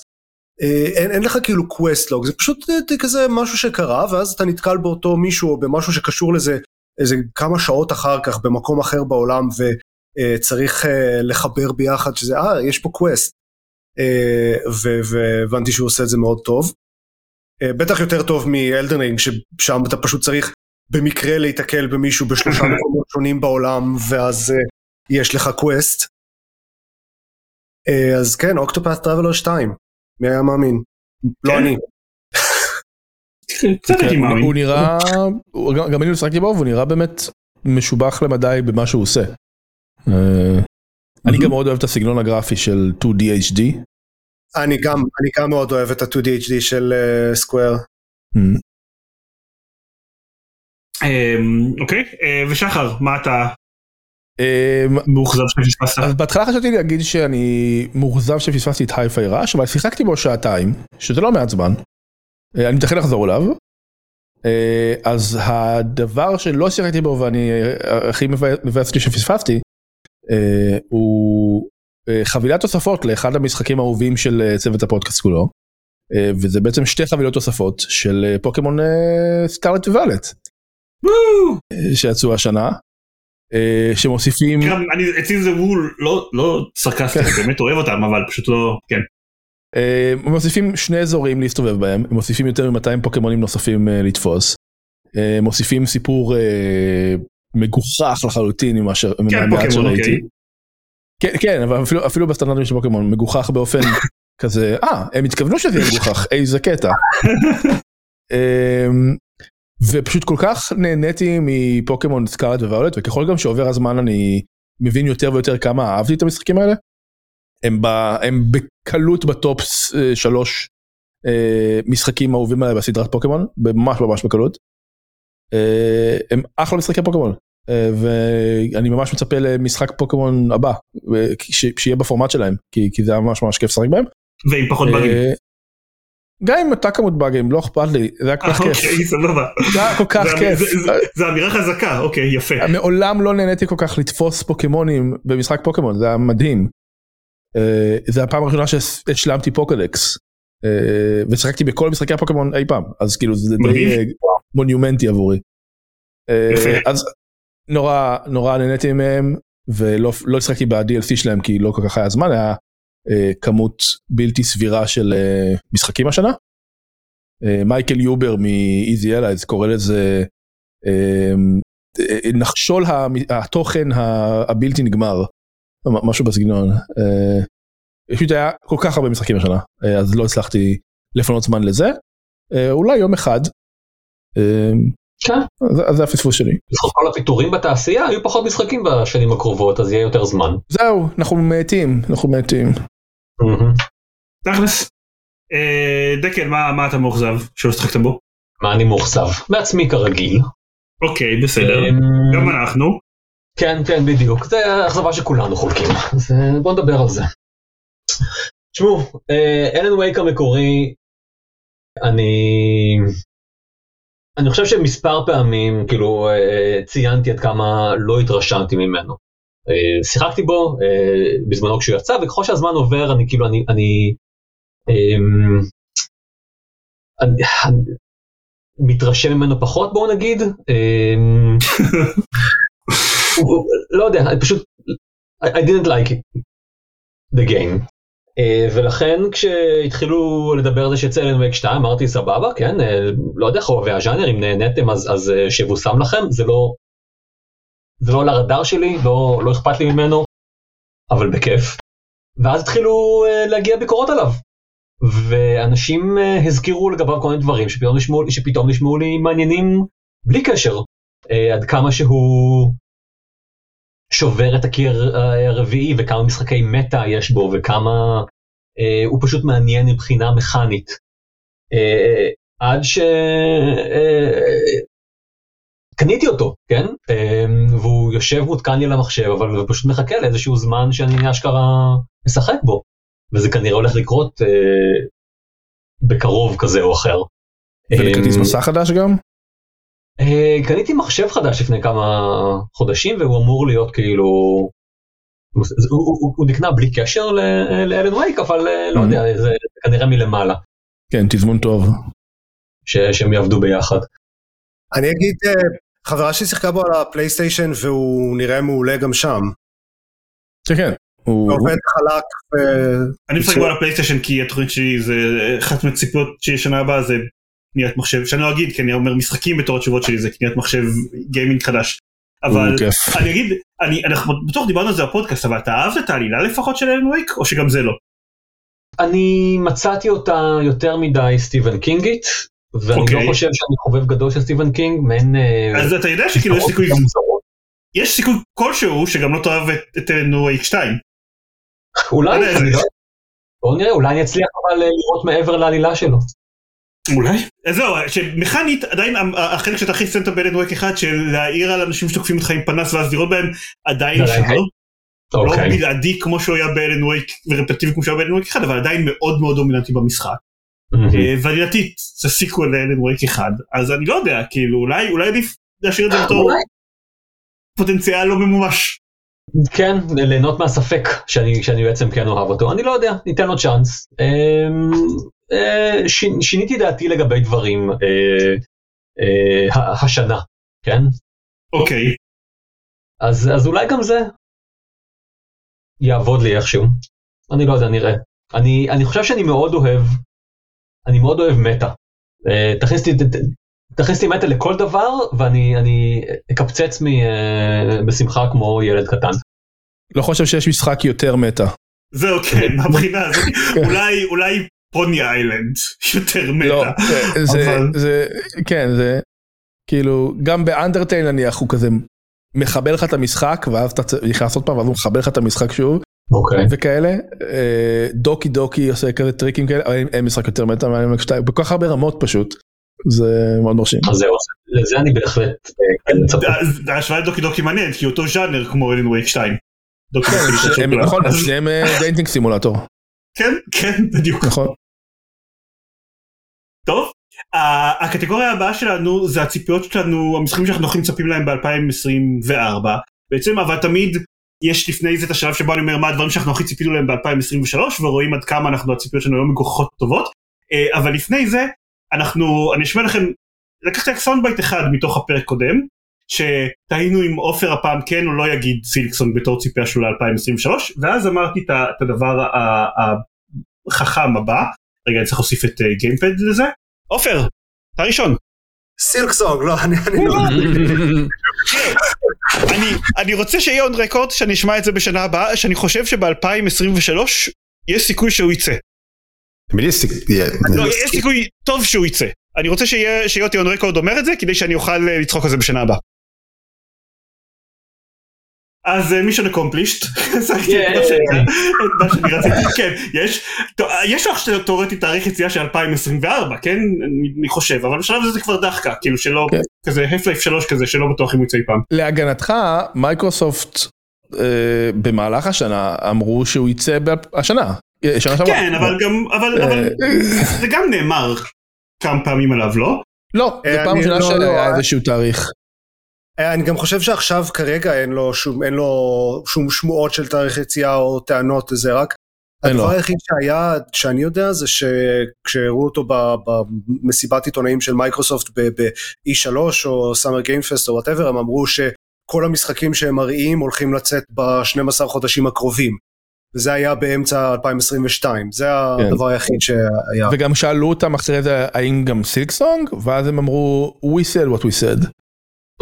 אין, אין לך כאילו quest log זה פשוט כזה משהו שקרה ואז אתה נתקל באותו מישהו או במשהו שקשור לזה איזה כמה שעות אחר כך במקום אחר בעולם וצריך אה, לחבר ביחד שזה אה יש פה quest אה, והבנתי שהוא עושה את זה מאוד טוב. אה, בטח יותר טוב מ Elden Ring ששם אתה פשוט צריך במקרה להיתקל במישהו בשלושה מקומות שונים בעולם ואז יש לך quest. אז כן Octopath Traveler 2 מי היה מאמין? לא כן. אני. כן, הוא- נראה, גם- אני לא שחקתי בו והוא נראה באמת משובח למדי במה שהוא עושה. אה, אני גם מאוד אוהב את הסגנון הגרפי של 2DHD. אני גם אני גם מאוד אוהב את ה-2DHD של סקוואר. Mm. אמ, אוקיי, אה, ושחר, מה אתה אה, מאוכזב שפספסת? אז בהתחלה חשבתי להגיד שאני מאוכזב שפספסתי את הייפיי ראש אבל שיחקתי בו שעתיים שזה לא מעט זמן. אה, אני מתחיל לחזור אליו. אה, אז הדבר שלא שיחקתי בו ואני אה, הכי מבאס אותי שפספסתי הוא חבילת תוספות לאחד המשחקים האהובים של צוות הפודקאסט כולו. וזה בעצם שתי חבילות תוספות של פוקימון סקארלט ווואלט שיצאו השנה. שמוסיפים אצלי זה וול לא לא סרקסטי, אני באמת אוהב אותם אבל פשוט לא, כן. אה, הם מוסיפים שני אזורים להסתובב בהם, הם מוסיפים יותר מ-200 פוקימונים נוספים אה, לתפוס. אה, הם מוסיפים סיפור מגוחך לחלוטין ממה ש- כן, שראיתי. אוקיי. כן, כן, אבל אפילו, אפילו בסטנדרטים של פוקימון מגוחך באופן כזה, אה, הם התכוונו שזה יהיה מגוחך, איזה קטע. אמ, ופשוט כל כך נהניתי מפוקימון סקארט ווואלט וככל גם שעובר הזמן אני מבין יותר ויותר כמה אהבתי את המשחקים האלה. הם, ב, הם בקלות בטופ אה, שלוש אה, משחקים אהובים עליי בסדרת פוקימון ממש ממש בקלות. אה, הם אחלה משחקי פוקימון ואני ממש מצפה למשחק פוקימון הבא ש- שיהיה בפורמט שלהם כי, כי זה היה ממש ממש כיף לשחק בהם. ועם פחות באגים. גם אם אתה כמות באגים לא אכפת לי זה היה כל כך כיף. אוקיי, סבבה. זה היה כל כך כיף. זה אמירה חזקה, אוקיי, יפה. מעולם לא נהניתי כל כך לתפוס פוקימונים במשחק פוקימון זה היה מדהים. אה, זה הפעם הראשונה שהשלמתי פוקדקס אה, ושיחקתי בכל משחקי הפוקימון אי פעם אז כאילו זה די. אה, מונומנטי עבורי. אז נורא נורא נהניתי מהם ולא לא שיחקתי ב-DLC שלהם כי לא כל כך היה זמן היה כמות בלתי סבירה של משחקים השנה. מייקל יובר מאיזי אלייז קורא לזה נחשול התוכן הבלתי נגמר משהו בסגנון. אה, פשוט היה כל כך הרבה משחקים השנה אה, אז לא הצלחתי לפנות זמן לזה אה, אולי יום אחד. כן, אז זה הפספוס שלי. כל הפיטורים בתעשייה יהיו פחות משחקים בשנים הקרובות אז יהיה יותר זמן. זהו אנחנו מתים אנחנו מתים. תכלס. דקל, מה מה אתה מאוכזב שלא שחקת בו? מה אני מאוכזב? מעצמי כרגיל. אוקיי, בסדר. אמ, גם אנחנו. כן, כן, בדיוק. זה אכזבה שכולנו חולקים. אז אה, בואו נדבר על זה. תשמעו, אלן וייק המקורי, אני... אני חושב שמספר פעמים, כאילו, אה, ציינתי עד כמה לא התרשמתי ממנו. אה, שיחקתי בו אה, בזמנו כשהוא יצא, וככל שהזמן עובר, אני כאילו, אני... אני אמ, אני, אני מתרשם ממנו פחות בואו נגיד. לא יודע, פשוט, I, didn't like it, the game. Uh, ולכן כשהתחילו לדבר על זה שיצא אלינו וייק 2 אמרתי סבבה כן uh, לא יודע חובבי הז'אנר אם נהניתם אז, אז uh, שיבושם לכם זה לא זה לא על הרדאר שלי לא, לא אכפת לי ממנו אבל בכיף. ואז התחילו uh, להגיע ביקורות עליו. ואנשים uh, הזכירו לגביו כל מיני דברים שפתאום נשמעו, שפתאום נשמעו לי מעניינים בלי קשר uh, עד כמה שהוא שובר את הקיר אה, הרביעי וכמה משחקי מטה יש בו וכמה אה, הוא פשוט מעניין מבחינה מכנית. אה, עד ש... אה, קניתי אותו, כן? אה, והוא יושב מותקן לי על המחשב אבל הוא פשוט מחכה לאיזשהו זמן שאני אשכרה משחק בו. וזה כנראה הולך לקרות אה, בקרוב כזה או אחר. ולכרטיס אה, מסך חדש גם? אה, קניתי מחשב חדש לפני כמה חודשים והוא אמור להיות כאילו הוא, הוא, הוא, הוא נקנה בלי קשר לאלן וייק אבל אה, לא. יודע זה כנראה מלמעלה כן, תזמון טוב. ש, שהם יעבדו ביחד. אני אגיד, אה, חברה שלי שיחקה בו על הפלייסטיישן והוא נראה מעולה גם שם. כן, כן. הוא- עובד חלק. אני משחק בו על הפלייסטיישן כי התוכנית שלי זה אחת מהציפיות שלי שנה הבאה זה קניית מחשב שאני לא אגיד כי אני אומר משחקים בתור התשובות שלי זה קניית מחשב gaming חדש. אבל. אני אגיד אני אנחנו בטוח דיברנו על זה בפודקאסט אבל אתה אהבת את העלילה לפחות של Alan Wake או שגם זה לא. אני מצאתי אותה יותר מדי סטיבן קינגית ואני אוקיי. לא חושב שאני חובב גדול של סטיבן קינג מעין אה, אז אתה יודע שכאילו יש סיכוי. יש סיכוי כלשהו שגם לא תאהב את- את Alan Wake 2. אולי לא יודע, אני זה- לא- בואו נראה אולי אני אצליח אבל אה, לראות מעבר לעלילה שלו. אולי. אז זהו, שמכאנית עדיין החלק שאתה הכי שנאת ב Alan Wake אחד של להאיר על אנשים שתוקפים אותך עם פנס ואז לירות בהם עדיין אפשר. עדיין לא אוקיי. בלעדי כמו שהוא היה ב Alan Wake ורפטטיבי כמו שהוא היה ב Alan Wake אחד אבל עדיין מאוד מאוד דומיננטי במשחק. ועלילתית זה sequel ל Alan Wake אחד אז אני לא יודע כאילו אולי אולי עדיף להשאיר את זה בתור. פוטנציאל לא ממומש. כן, ליהנות מהספק שאני, שאני בעצם כן אוהב אותו, אני לא יודע, ניתן לו צ'אנס. אה, שיניתי דעתי לגבי דברים אה, אה, השנה, כן? אוקיי אז, אז אולי גם זה יעבוד לי איכשהו. אני לא יודע, נראה. אני, אני חושב שאני מאוד אוהב, אני מאוד אוהב מטא. אה, תכניס אותי מטא לכל דבר ואני אני אקפצץ מ, אה, בשמחה כמו ילד קטן. לא חושב שיש משחק יותר מטא. זהו כן מהבחינה הזאת אולי אולי פוני איילנד יותר לא, מטה. זה, אבל- זה, כן, זה, כאילו, גם באנדרטייל נניח הוא כזה מחבר לך את המשחק, ואז אתה צריך לעשות פעם, ואז הוא מחבר לך את המשחק שוב, אוקיי. וכאלה. אה, Doki Doki עושה כזה טריקים כאלה, אבל אין- אין משחק יותר מטא מהיום שתיים, בכל כך הרבה רמות פשוט. זה מאוד מרשים. אז זהו, לזה אני בהחלט אה, כן ההשוואה ל Doki Doki מעניין כי אותו ז'אנר כמו Alan Wake 2. Doki כן, Doki של הם- שוקולד. נכון, אז- שניהם אה, dating simulator, כן כן בדיוק. נכון. טוב. הקטגוריה הבאה שלנו זה הציפיות שלנו המשחקים שאנחנו הכי מצפים להם ב-2024 בעצם אבל תמיד יש לפני זה את השלב שבו אני אומר מה הדברים שאנחנו הכי ציפינו להם ב-2023 ורואים עד כמה אנחנו הציפיות שלנו היום מגוחכות טובות אה, אבל לפני זה אנחנו אני אשמיע לכם לקחתי רק sound bite אחד מתוך הפרק קודם שתהינו אם עופר הפעם כן או לא יגיד Silksong בתור ציפייה שלו ל-2023 ואז אמרתי את הדבר החכם הבא רגע אני צריך להוסיף את גיימפוד לזה? עופר אתה ראשון. סילקסונג, לא, אני אני לא... אני אני רוצה שיהיה און רקורד שאני אשמע את זה בשנה הבאה שאני חושב שב-2023 יש סיכוי שהוא יצא. תמיד יש סיכוי, לא יש סיכוי טוב שהוא יצא. אני רוצה שיהיה שיהיה אותי און רקורד אומר את זה כדי שאני אוכל אה, לצחוק על זה בשנה הבאה. אז מישון אקומפלישט, השגתי את מה שאני רציתי, כן, יש, טוב, יש לך תאורטית תאריך יציאה של 2024, כן, אני חושב, אבל בשלב הזה זה כבר דאחקה, כאילו שלא, כן. כזה Half-Life 3 כזה, שלא בטוח אם הוא יצא אי פעם. להגנתך, מייקרוסופט אה, במהלך השנה אמרו שהוא יצא השנה. אה, שנה שעברה. כן, אבל גם, אבל, זה גם נאמר כמה פעמים עליו, לא? לא, זה אה, פעם ראשונה לא- שהיה איזשהו תאריך. אה, אני גם חושב שעכשיו כרגע אין לו שום, אין לו שום שמועות של תאריך יציאה או טענות, זה רק... הדבר היחיד שהיה, שאני יודע, זה שכשהראו אותו במסיבת עיתונאים של מייקרוסופט ב-E3 או Summer Game Fest או whatever, הם אמרו שכל המשחקים שהם מראים הולכים לצאת ב-12 חודשים הקרובים. וזה היה באמצע 2022, זה כן. הדבר היחיד שהיה. וגם שאלו אותם אחרי זה האם גם Silksong ואז הם אמרו we said what we said.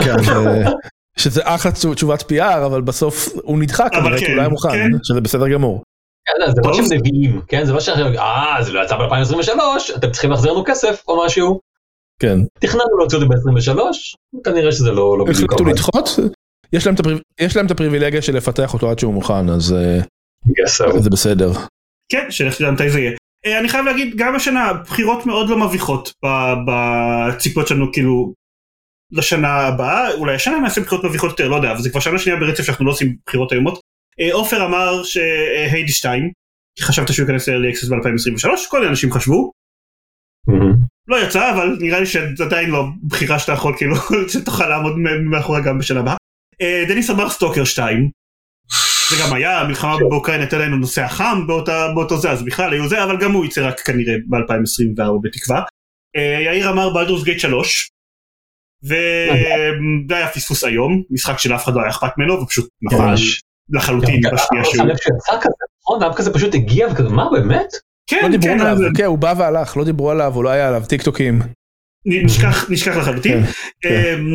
כן. שזה- שזה אחלה תשו- תשובת PR אבל בסוף הוא נדחה אבל כן, הוא לא היה מוכן כן. שזה בסדר גמור. כן, זה לא. שהם נביאים, כן? זה לא שעכשיו, אה, זה לא יצא ב-2023, אתם צריכים להחזיר לנו כסף או משהו. כן. תכננו להוציא אותו ב-23, כנראה שזה לא לא בדיוק החליטו. לדחות יש להם את הפריב- יש להם את הפריבילגיה של לפתח אותו עד שהוא מוכן אז אה. זה בסדר. כן, שלך תדע מתי זה יהיה. אה, אני חייב להגיד, גם השנה, בחירות מאוד לא מביכות ב- בציפיות שלנו, כאילו, לשנה הבאה, אולי השנה נעשה בחירות מביכות יותר, לא יודע, אבל זה כבר שנה שנייה ברצף שאנחנו לא עושים בחירות איומות. אה, עופר אמר שהיידי 2, כי חשבת שהוא ייכנס ל-early access ב-2023, כל מיני אנשים חשבו. לא יצא, אבל נראה לי שזה עדיין לא בחירה שאתה יכול, כאילו, שתוכל לעמוד מאחוריה גם בשנה הבאה. אה, דניס אמר סטוקר 2, זה גם היה, המלחמה באוקראינה הייתה לנו נושא החם באותו זה, אז בכלל היו זה, אבל גם הוא יצא רק כנראה ב-2024 בתקווה. אה, יאיר אמר בלדורס גייט 3, וזה היה פספוס היום, משחק שלאף אחד לא היה אכפת ממנו, ופשוט נפל ממש. לחלוטין בשנייה שהוא... שיצא כזה, נכון? פשוט הגיע וכזה, מה באמת? כן, לא כן, עליו, זה- כן הוא בא והלך לא דיברו עליו הוא לא היה עליו טיק טוקים. נשכח, נשכח לחלוטין. כן, אמ,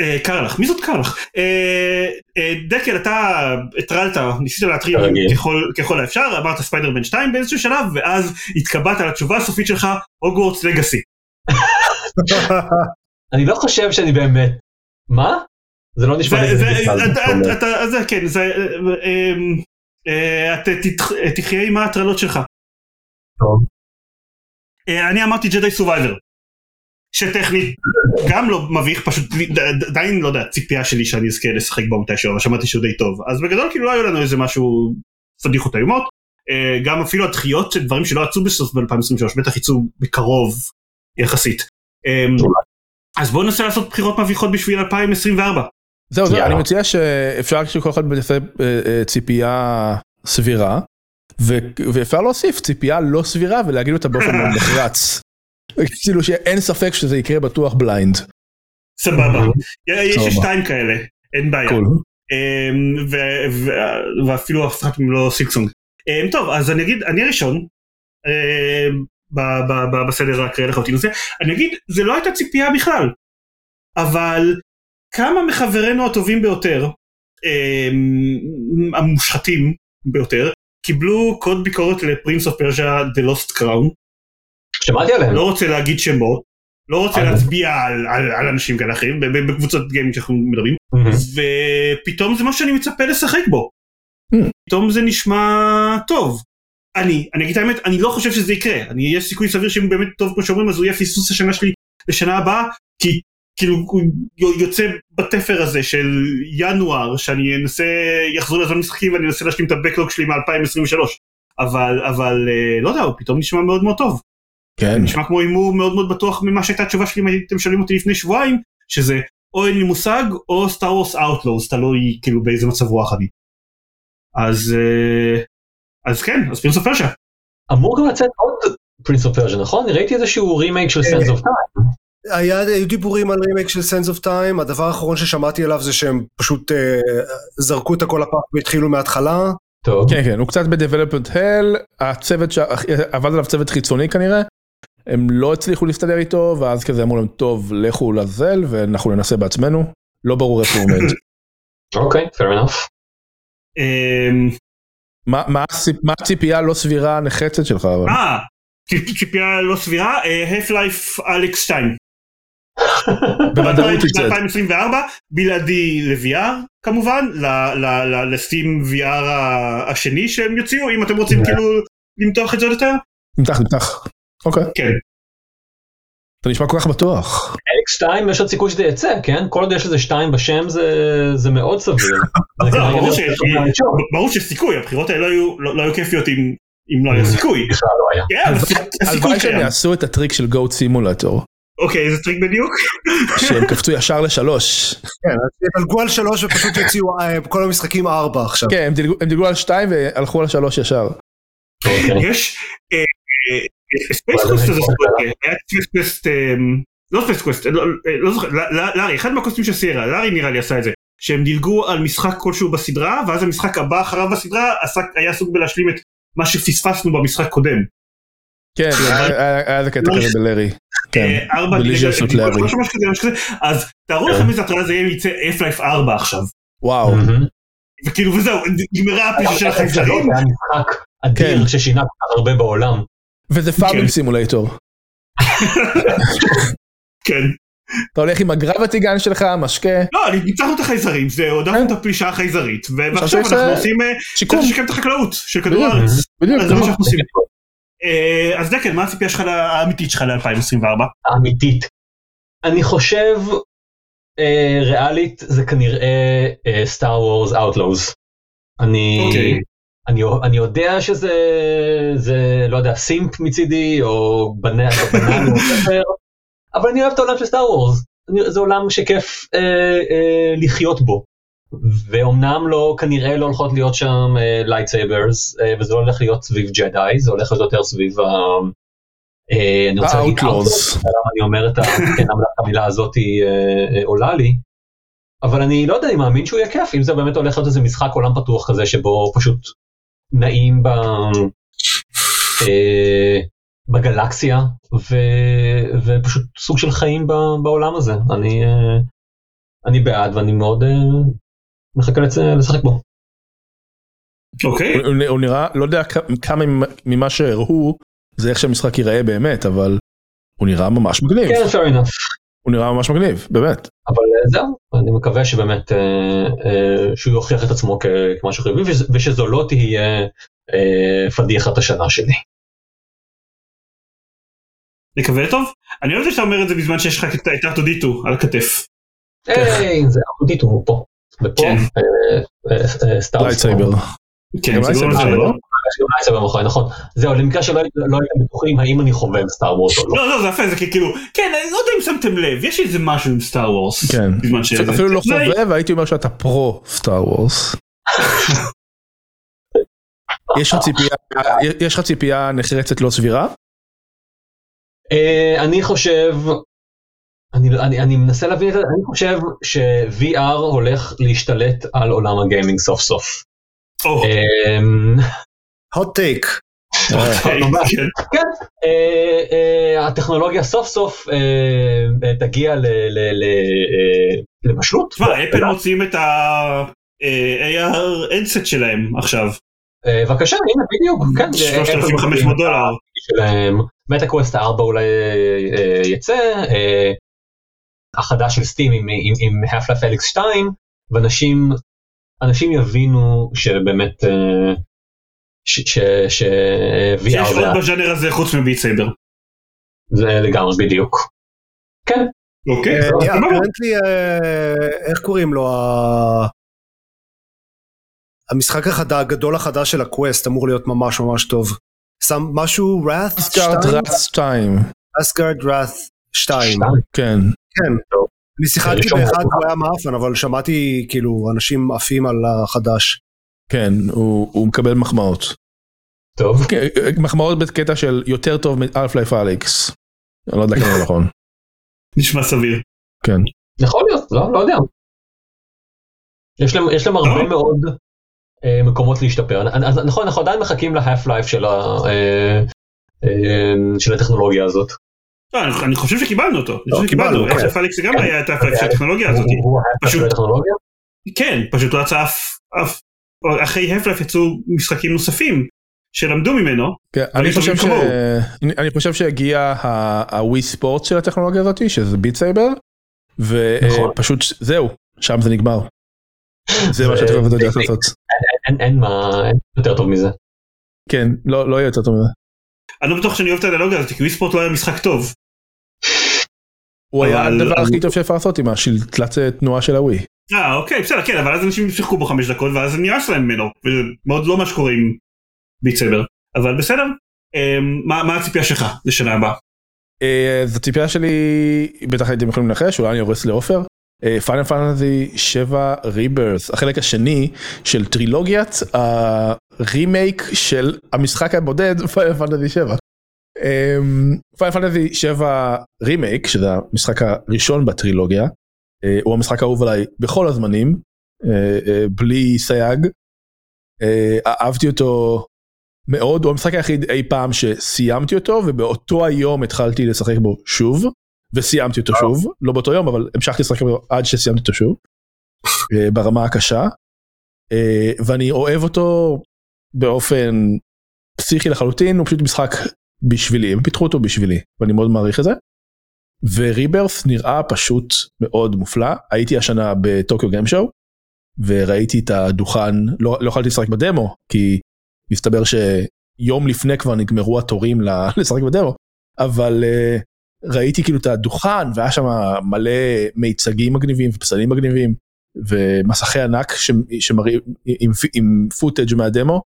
אה, Karlach, מי זאת Karlach? אה, אה, דקל אתה הטרלת, ניסית. ככל- ככל האפשר, אמרת ספיידרמן 2 באיזשהו שלב, ואז התקבעת על התשובה הסופית שלך, Hogwarts Legacy. אני לא חושב שאני באמת, מה? זה לא נשמע לי בכלל. אתה- אתה- זה כן, זה... אמ, אה, את תתח- תחיה עם ההטרלות שלך. טוב. אה, אני אמרתי Jedi Survivor. שטכנית גם לא מביך, פשוט עדיין לא יודע, ציפייה שלי שאני אזכה לשחק בו מתישהו, אבל שמעתי שהוא די טוב. אז בגדול כאילו לא היו לנו איזה משהו פדיחות איומות. אה, גם אפילו הדחיות של דברים שלא יצאו בסוף ב-2023, בטח יצאו בקרוב יחסית. אה, אז בואו ננסה לעשות בחירות מביכות בשביל 2024. זהו זהו. אני מציע שאפשר שכל אחד יעשה אה, אה, ציפייה סבירה ו- ואפשר להוסיף ציפייה לא סבירה ולהגיד אותה באופן מאוד נחרץ. כאילו שאין ספק שזה יקרה בטוח blind. סבבה. יש לי סבבה. שתיים כאלה, אין בעיה. cool. אמ, ו- ו- ואפילו אף מהם לא Silksong. אמ, טוב, אז אני אגיד, אני הראשון, ב- בסדר הקריאה לחלוטין הזה, אני אגיד, זה לא הייתה ציפייה בכלל, אבל כמה מחברינו הטובים ביותר, אמ, המושחתים ביותר, קיבלו קוד ביקורת לפרינס אוף פרז'ה The Lost Crown, שמעתי עליהם. לא רוצה להגיד שמות, לא רוצה אה. להצביע על, על, על אנשים כאלה אחרים, בקבוצות גיימינג שאנחנו מדברים, מהמם. ופתאום זה מה שאני מצפה לשחק בו. Hmm. פתאום זה נשמע טוב. אני, אני אגיד את האמת, אני לא חושב שזה יקרה. אני, יש סיכוי סביר שאם באמת טוב כמו שאומרים, אז הוא יהיה פספוס השנה שלי לשנה הבאה, כי כאילו הוא יוצא בתפר הזה של ינואר, שאני אנסה, יחזור לזמן משחקים ואני אנסה להשלים את הבקלוג שלי מ-2023. אבל, אבל, אה, לא יודע, הוא פתאום נשמע מאוד מאוד טוב. כן. נשמע כמו הימור מאוד מאוד בטוח ממה שהייתה התשובה שלי אם הייתם שואלים אותי לפני שבועיים, שזה או אין לי מושג או Star Wars Outlaws, תלוי כאילו באיזה מצב רוח אני. אז אה, אז כן, אז Prince of Persia. אמור גם לצאת עוד Prince of Persia, נכון? ראיתי איזשהו רימייק של Sands of Time. היה, היו דיבורים על רימייק של Sands of Time, הדבר האחרון ששמעתי עליו זה שהם פשוט אה, זרקו את הכל לפח והתחילו מההתחלה. טוב. כן כן הוא קצת ב development hell הצוות שעבד עליו צוות חיצוני כנראה. הם לא הצליחו להסתדר איתו ואז כזה אמרו להם טוב לכו לזל ואנחנו ננסה בעצמנו לא ברור איפה הוא עומד. אוקיי, fair enough. אמ, מה- מה הציפ- מה הציפייה הלא סבירה הנחרצת שלך אבל? אה, ציפ- ציפייה לא סבירה, הפ לייף אלכס 2. בוודאות יצא. ב-2024, בלעדי ל-VR כמובן, לסטים VR השני שהם יוציאו, אם אתם רוצים כאילו למתוח את זה עוד יותר. נמתח נמתח. אוקיי. כן. אתה נשמע כל כך בטוח. X2 יש עוד סיכוי שזה יצא, כן? כל עוד יש לזה 2 בשם זה, זה מאוד סביר. ברור שיש- סיכוי, הבחירות האלה לא היו- לא לא היו כיפיות אם אם לא היה סיכוי. בכלל לא היה. כן, הלוואי שהם. יעשו את הטריק של Goat Simulator. אוקיי, איזה טריק בדיוק? שהם קפצו ישר לשלוש. כן, אז ידלגו על שלוש ופשוט יוציאו אה, כל המשחקים ארבע עכשיו. כן, הם דילגו- הם דילגו על שתיים והלכו על שלוש ישר. אוקיי. יש Space Quest הזה, היה Space Quest, לא Space Quest, לא לא זוכר, לארי, אחד מה Quest ים של Sierra, לארי נראה לי עשה את זה, שהם דילגו על משחק כלשהו בסדרה, ואז המשחק הבא אחריו בסדרה היה עסוק בלהשלים את מה שפספסנו במשחק קודם. כן, היה- איזה קטע כזה בלארי. כן, אה, ארבע, כזה, אז תארו לכם איזה הטרלה זה יהיה יצא Half-Life 4 עכשיו, וואו. וכאילו וזהו, נגמרה הפגישה של החייזרים, זה היה משחק אדיר כן. ששינה הרבה בעולם. וזה פארמינג כן. סימולטור. כן. אתה הולך עם הגרבתי גן שלך, משקה, לא, אני ניצחנו את החייזרים, זהו, הודפנו את הפלישה החייזרית, ועכשיו אנחנו עושים, אה, שיקום. צריך לשקם את החקלאות של כדור. הארץ. בדיוק. אז זה מה שאנחנו עושים. אה, אז דקל, מה הציפייה שלך האמיתית שלך ל-2024? האמיתית. אני חושב אה, ריאלית זה כנראה Star Wars Outlaws. אני אוקיי. אני אני יודע שזה זה לא יודע simp מצידי או בנה ספר, אבל אני אוהב את העולם של Star Wars. זה עולם שכיף אה, אה, לחיות בו. ואומנם לא כנראה לא הולכות להיות שם lightsabers וזה לא הולך להיות סביב ג'דיי זה הולך להיות יותר סביב ה... אה, אני רוצה להגיד. למה אני אומר את ה- כן, המילה הזאת אה, אה, עולה לי. אבל אני לא יודע, אני מאמין שהוא יהיה כיף, אם זה באמת הולך להיות איזה משחק עולם פתוח כזה שבו פשוט נעים ב... אה, בגלקסיה ו... ופשוט סוג של חיים ב... בעולם הזה. אני, אה, אני בעד ואני מאוד אה, מחכה לצ... לשחק בו. אוקיי. הוא- הוא נראה, לא יודע כמה ממה שהראו, זה איך שהמשחק ייראה באמת, אבל הוא נראה ממש מגניב. כן, fair enough. הוא נראה ממש מגניב, באמת. אבל אה, זהו, אני מקווה שבאמת אה, אה, שהוא יוכיח את עצמו כמשהו חיובי וש- ושזו לא תהיה אה, פדיחת השנה שלי. נקווה טוב? אני אוהב שאתה אומר את זה בזמן שיש לך את את ארטודיטו על הכתף. היי, זה אקוטית הוא פה. ופה כן. סטארס. Lightsaber. כן, גם זה לא lightsaber, זה, לא? לא? lightsaber מאחורי, נכון. זהו, למקרה שלא לא הייתם בטוחים האם אני חובב Star Wars או לא. לא, לא, זה יפה, זה כאילו, כן, אני לא יודע אם שמתם לב, יש איזה משהו עם Star Wars. כן. אפילו לא זה- חובב, הייתי אומר שאתה pro Star Wars. יש לך ציפייה נחרצת לא סבירה? אה, אני חושב, אני, אני, אני מנסה להבין את זה, אני חושב ש-VR הולך להשתלט על עולם הגיימינג סוף סוף. אמ, hot take. אוקיי, ממש. כן. כן, אה, אה, הטכנולוגיה סוף סוף אה, אה, תגיע ל- ל- ל- אה, לבשלות. תשמע, אפל מוציאים את ה-AR headset שלהם עכשיו, אה, בבקשה, הנה בדיוק, כן. 3,500 דולר. שלהם, Meta Quest 4 אולי אה, אה, יצא, אה, החדש של Steam עם, עם, עם Half-Life Alyx 2, ואנשים אנשים יבינו שבאמת, אה, ש- ש- ש- VR שיש עוד בז'אנר הזה חוץ מ Beat Saber. זה לגמרי בדיוק. כן, אוקיי. Apparently, איך קוראים לו? המשחק הגדול החדש של הקווסט אמור להיות ממש ממש טוב. שם משהו אסגרד 2? ראץ 2. אסגרד wrath 2. שתיים. כן. כן. אני שיחקתי באחד. והוא היה מאפן אבל שמעתי כאילו אנשים עפים על החדש. כן, הוא הוא מקבל מחמאות. טוב, כן, מחמאות בקטע של יותר טוב מאלף לייף אליקס. אני לא יודע כמה נכון. נשמע סביר. כן. יכול להיות, לא, לא יודע. יש להם, יש להם הרבה טוב. מאוד אה, מקומות להשתפר. אז נכון, אנחנו עדיין מחכים להאף לייף של, ה, אה, אה, של הטכנולוגיה הזאת. לא, אני- חושב שקיבלנו אותו, אני לא, חושב שקיבלנו, קיבלנו, איך פליקס גם היה את הפליקס של הטכנולוגיה הזאת. הוא- פשוט- של הטכנולוגיה? כן, פשוט הוא רצה אף, אחרי הפלייף יצאו משחקים נוספים שלמדו ממנו. כן, אני חושב ש... אני- חושב שהגיע הווי ספורט של הטכנולוגיה הזאת שזה ביט סייבר. ופשוט זהו, שם זה נגמר. זה מה שאתה יודע לעשות. אין- אין מה, אין יותר טוב מזה. כן, לא לא יהיה יותר טוב מזה. אני לא בטוח שאני אוהב את האנלוגיה הזאת, כי ווי ספורט לא היה משחק טוב. הוא היה הדבר הכי טוב שאפשר לעשות עם השלטת תנועה של הווי. אה אוקיי בסדר כן אבל אז אנשים שיחקו בו חמש דקות ואז נמאס להם ממנו. וזה מאוד לא מה שקורה עם Beat Saber. אבל בסדר. אמ, מה מה הציפייה שלך לשנה הבאה? אה, אז הציפייה שלי, בטח הייתם יכולים לנחש, אולי אני הורס לעופר. Final Fantasy 7 Rebirth, החלק השני של טרילוגיית הרימייק של המשחק הבודד Final Fantasy 7. Final Fantasy 7 רימייק, שזה המשחק הראשון בטרילוגיה, אה, הוא המשחק האהוב עליי בכל הזמנים, אה, אה, בלי סייג. אה, אהבתי אותו מאוד, הוא המשחק היחיד אי פעם שסיימתי אותו ובאותו היום התחלתי לשחק בו שוב וסיימתי אותו שוב, לא באותו יום אבל המשכתי לשחק עד שסיימתי אותו שוב אה, ברמה הקשה. אה, ואני אוהב אותו באופן פסיכי לחלוטין, הוא פשוט משחק בשבילי, הם פיתחו אותו בשבילי ואני מאוד מעריך את זה. וריברס נראה פשוט מאוד מופלא, הייתי השנה בטוקיו גיים שואו וראיתי את הדוכן, לא, לא יכולתי לשחק בדמו כי מסתבר שיום לפני כבר נגמרו התורים לשחק בדמו, אבל uh, ראיתי כאילו את הדוכן והיה שם מלא מיצגים מגניבים ופסלים מגניבים ומסכי ענק שמראים עם, עם פוטאג' מהדמו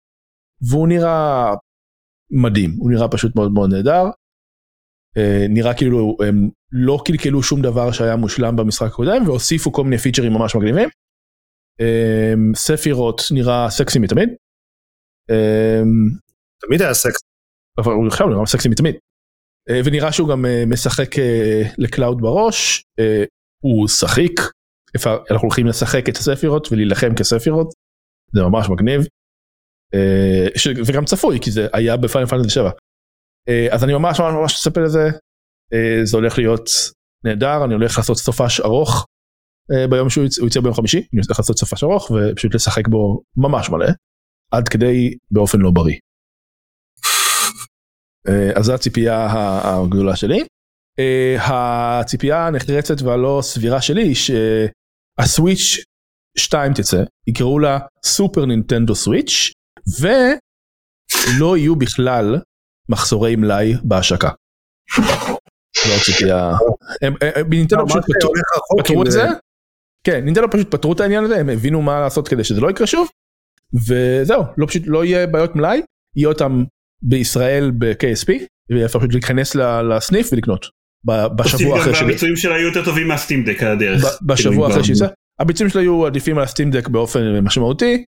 והוא נראה מדהים, הוא נראה פשוט מאוד מאוד נהדר. אה, נראה כאילו הם לא קלקלו שום דבר שהיה מושלם במשחק הקודם והוסיפו כל מיני פיצ'רים ממש מגניבים. אה, ספירות' נראה סקסי מתמיד. אמ, תמיד היה סקסי. אבל הוא עכשיו נראה סקסי מתמיד. אה, ונראה שהוא גם אה, משחק אה, לקלאוד בראש, הוא שחיק, אנחנו הולכים לשחק את הספירות' ולהילחם כספירות', זה ממש מגניב. וגם צפוי כי זה היה בפיינל פנטסי 7. אה, אז אני ממש ממש ממש מצפה לזה, זה הולך להיות נהדר, אני הולך לעשות סופש ארוך ביום שהוא יצא, יצא ביום חמישי, אני הולך לעשות סופש ארוך ופשוט לשחק בו ממש מלא, עד כדי באופן לא בריא. אה, אז זו הציפייה הגדולה שלי. אה, הציפייה הנחרצת והלא סבירה שלי היא שהסוויץ' 2 תצא, יקראו לה סופר נינטנדו סוויץ' ולא יהיו בכלל מחסורי מלאי בהשקה. הם- הם- הם- נינטנדו פשוט פתרו- את זה. כן, נינטנדו פשוט פתרו את העניין הזה, הם הבינו מה לעשות כדי שזה לא יקרה שוב. וזהו, לא פשוט לא יהיה בעיות מלאי, יהיה אותם בישראל ב-KSP, ואפשר פשוט להיכנס לסניף ולקנות. בשבוע אחרי שלי. הביצועים שלה היו יותר טובים מה Steam Deck על הדרך. בשבוע כאילו, אחרי שיצא. הביצועים שלה יהיו עדיפים על ה Steam Deck באופן משמעותי.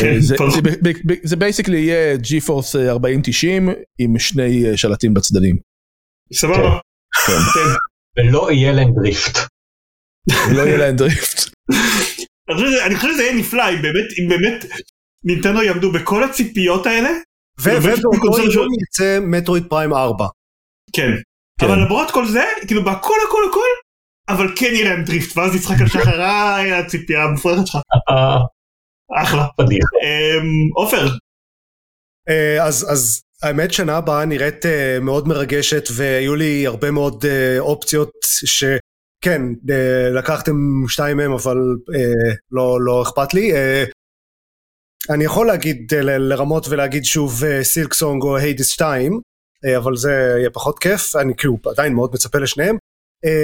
כן, זה- ברור. זה ב- ב- ב- זה basically יהיה GeForce 4090 עם שני אה, שלטים בצדדים. סבבה. כן. ולא יהיה להם drift. לא יהיה להם drift. אני חושב שזה- יהיה נפלא אם באמת נינטנדו יעמדו בכל הציפיות האלה. ובאותו יום. יצא Metroid Prime 4. כן. כן. אבל למרות כל זה כאילו בהכל הכל הכל אבל כן יהיה להם drift ואז יצחק על שחר איי הציפייה המופרכת שלך אה, אחלה. אמ, עופר אה, אז אז האמת שנה הבאה נראית אה, מאוד מרגשת והיו לי הרבה מאוד אה, אופציות שכן אה, לקחתם שתיים מהם אבל אה, לא לא אכפת לי. אני יכול להגיד אה, לרמות ולהגיד שוב אה, Silksong או Hades 2 אה, אבל זה יהיה פחות כיף אני כאילו עדיין מאוד מצפה לשניהם.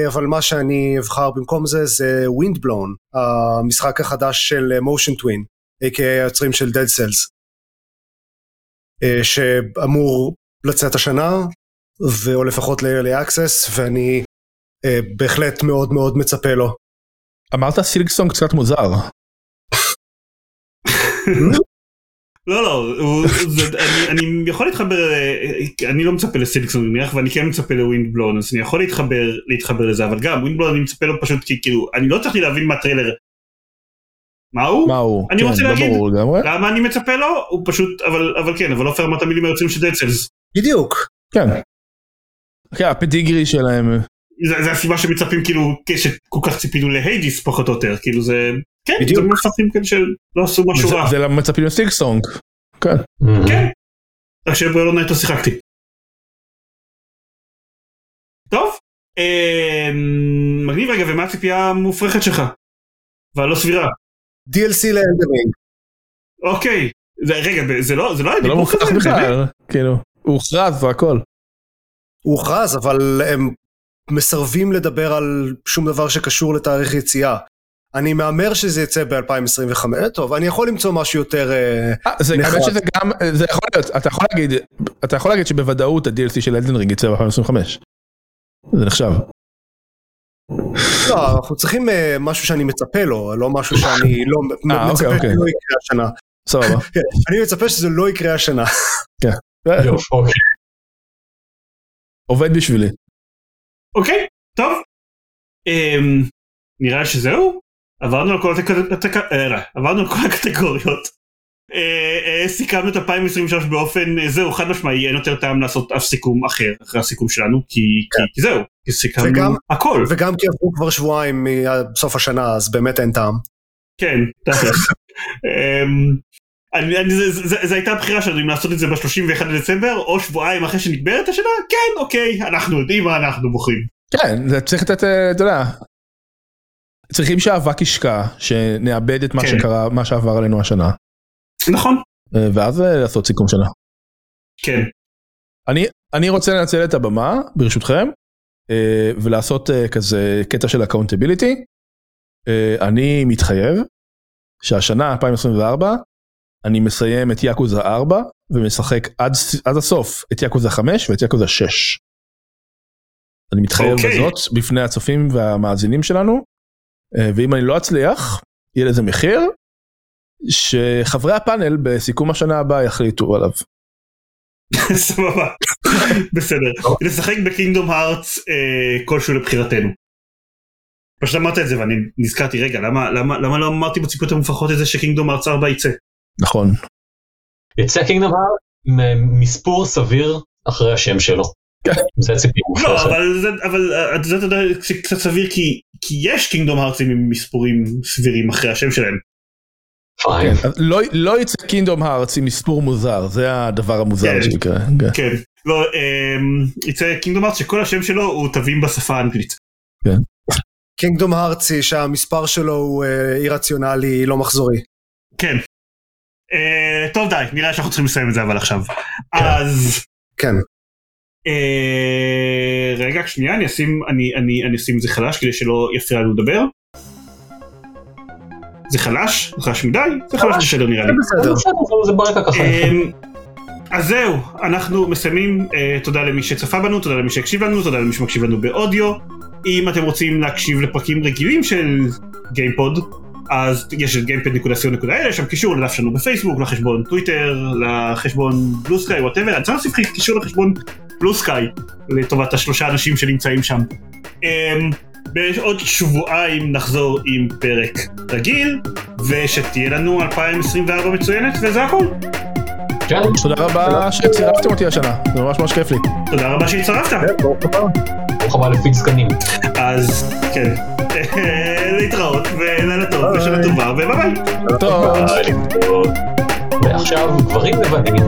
אבל מה שאני אבחר במקום זה זה ווינדבלון המשחק החדש של מושן טווין a.k.a היוצרים של Cells. אה, שאמור לצאת השנה, או לפחות ל-early access, ואני בהחלט מאוד מאוד מצפה לו. אמרת סילקסונג קצת מוזר. לא לא אני- אני יכול להתחבר אני לא מצפה לסיליקסון נניח ואני כן מצפה לווינדבלון אז אני יכול להתחבר להתחבר לזה אבל גם ווינדבלון אני מצפה לו פשוט כי כאילו אני לא הצלחתי להבין מה הטריילר. מה הוא? מה הוא? אני כן, רוצה לא להגיד-. למה אני מצפה לו? הוא פשוט אבל אבל כן אבל עופר אמרת מילים היוצאים של דדסלס. בדיוק. כן. כן, הפדיגרי שלהם. זה, זה הסיבה שמצפים כאילו שכל כך ציפינו להיידיס פחות או יותר כאילו זה כן בדיוק. זה מפתחים כאלה שלא עשו משהו זה- רע. זה למה מצפים לסילקסונג. כן. כן. רק שבריאלון נטו שיחקתי. טוב. אמ, מגניב רגע, ומה הציפייה המופרכת שלך? והלא סבירה. DLC לאלדרינג. אוקיי, זה, רגע, זה לא, זה לא היה זה לא דיבור מוכרח כזה, באמת? בכלל, כאילו, הוא הוכרז והכל. הוא הוכרז, אבל הם מסרבים לדבר על שום דבר שקשור לתאריך יציאה. אני מהמר שזה יצא ב-2025, טוב, אני יכול למצוא משהו יותר... אה, זה נחרץ. האמת שזה גם, זה יכול להיות, אתה יכול להגיד, אתה יכול להגיד שבוודאות ה-DLC של אלדן רינג יצא ב-2025. זה נחשב. לא, אנחנו צריכים אה, משהו שאני מצפה לו, לא משהו שאני לא אה, מצפה אוקיי, אוקיי. שלא יקרה השנה. סבבה. אני מצפה שזה לא יקרה השנה. אוקיי. עובד בשבילי. אוקיי, טוב. אמ, נראה שזהו? עברנו על כל התק- התק- אה, לא, עברנו על כל הקטגוריות. אה, אה, סיכמנו את 2023 באופן, אה, זהו, חד משמעי, אין יותר טעם לעשות אף סיכום אחר אחרי הסיכום שלנו, כי כי- כי זהו, כי סיכמנו וגם- הכל. וגם כי עברו כבר שבועיים מסוף השנה, אז באמת אין טעם. כן, תכלס. אמ, אני- אני- זה- זה- זה הייתה הבחירה שלנו אם לעשות את זה ב-31 לדצמבר או שבועיים אחרי שנגמרת השנה, כן, אוקיי, אנחנו יודעים מה אנחנו בוחרים. כן, זה צריך לתת, אה, אתה יודע. צריכים שהאבק ישקע, שנעבד את מה כן. שקרה, מה שעבר עלינו השנה, נכון. אה, ואז אה, לעשות סיכום שנה. כן. אני, אני רוצה לנצל את הבמה, ברשותכם, אה, ולעשות כזה קטע של accountability. אני מתחייב שהשנה 2024 אני מסיים את יאקוזה 4 ומשחק עד, עד הסוף את יאקוזה 5 ואת יאקוזה 6. אני מתחייב אוקיי. בזאת בפני הצופים והמאזינים שלנו, ואם אני לא אצליח, יהיה לזה מחיר, שחברי הפאנל בסיכום השנה הבאה יחליטו עליו. סבבה. בסדר. לשחק בקינגדום הארטס אה, כלשהו לבחירתנו. פשוט אמרת את זה ואני נזכרתי רגע למה למה למה לא אמרתי בציפיות המופרכות את זה שקינגדום הארטס 4 יצא. נכון. יצא קינגדום הארט עם מספור סביר אחרי השם שלו. כן. זה הציפייה לא. אבל זה אבל אה, זה אתה יודע זה קצת סביר כי כי יש קינגדום הארטסים עם מספורים סבירים אחרי השם שלהם. פיין. כן, לא, לא יצא קינדום הארץ עם מספור מוזר, זה הדבר המוזר כן. שיקרה. כן. כן. לא אמ, יצא קינגדום הארטס שכל השם שלו הוא תווים בשפה האנגלית. קינגדום הארצי שהמספר שלו הוא אה, אי-רציונלי, לא מחזורי. כן. אה, טוב די נראה שאנחנו צריכים לסיים את זה אבל עכשיו. אז. כן. אה, רגע שנייה אני אשים אני אני אני אשים את זה חלש כדי שלא יפריע לנו לדבר. זה חלש? זה חלש מדי? זה חלש בסדר נראה לי. זה- ברקע ככה. אמ, אז זהו, אנחנו מסיימים, אה, תודה למי שצפה בנו, תודה למי שהקשיב לנו, תודה למי שמקשיב לנו באודיו. אם אתם רוצים להקשיב לפרקים רגילים של גיימפוד, אז יש את gamepod.co.il, יש שם קישור לדף שלנו בפייסבוק, לחשבון טוויטר, לחשבון Bluesky, whatever, אני צריך להוסיף קישור לחשבון Bluesky, לטובת השלושה אנשים שנמצאים שם. אמ, בעוד שבועיים נחזור עם פרק רגיל, ושתהיה לנו 2024 מצוינת, וזה הכל. כן, תודה רבה שצירפתם אותי השנה, זה ממש ממש כיף לי. תודה רבה שהצטרפת. ברוך הבא לפי זקנים. אז כן, להתראות ולילה טוב ושנה טובה וביי ביי. טוב. ביי. ועכשיו גברים לבנים.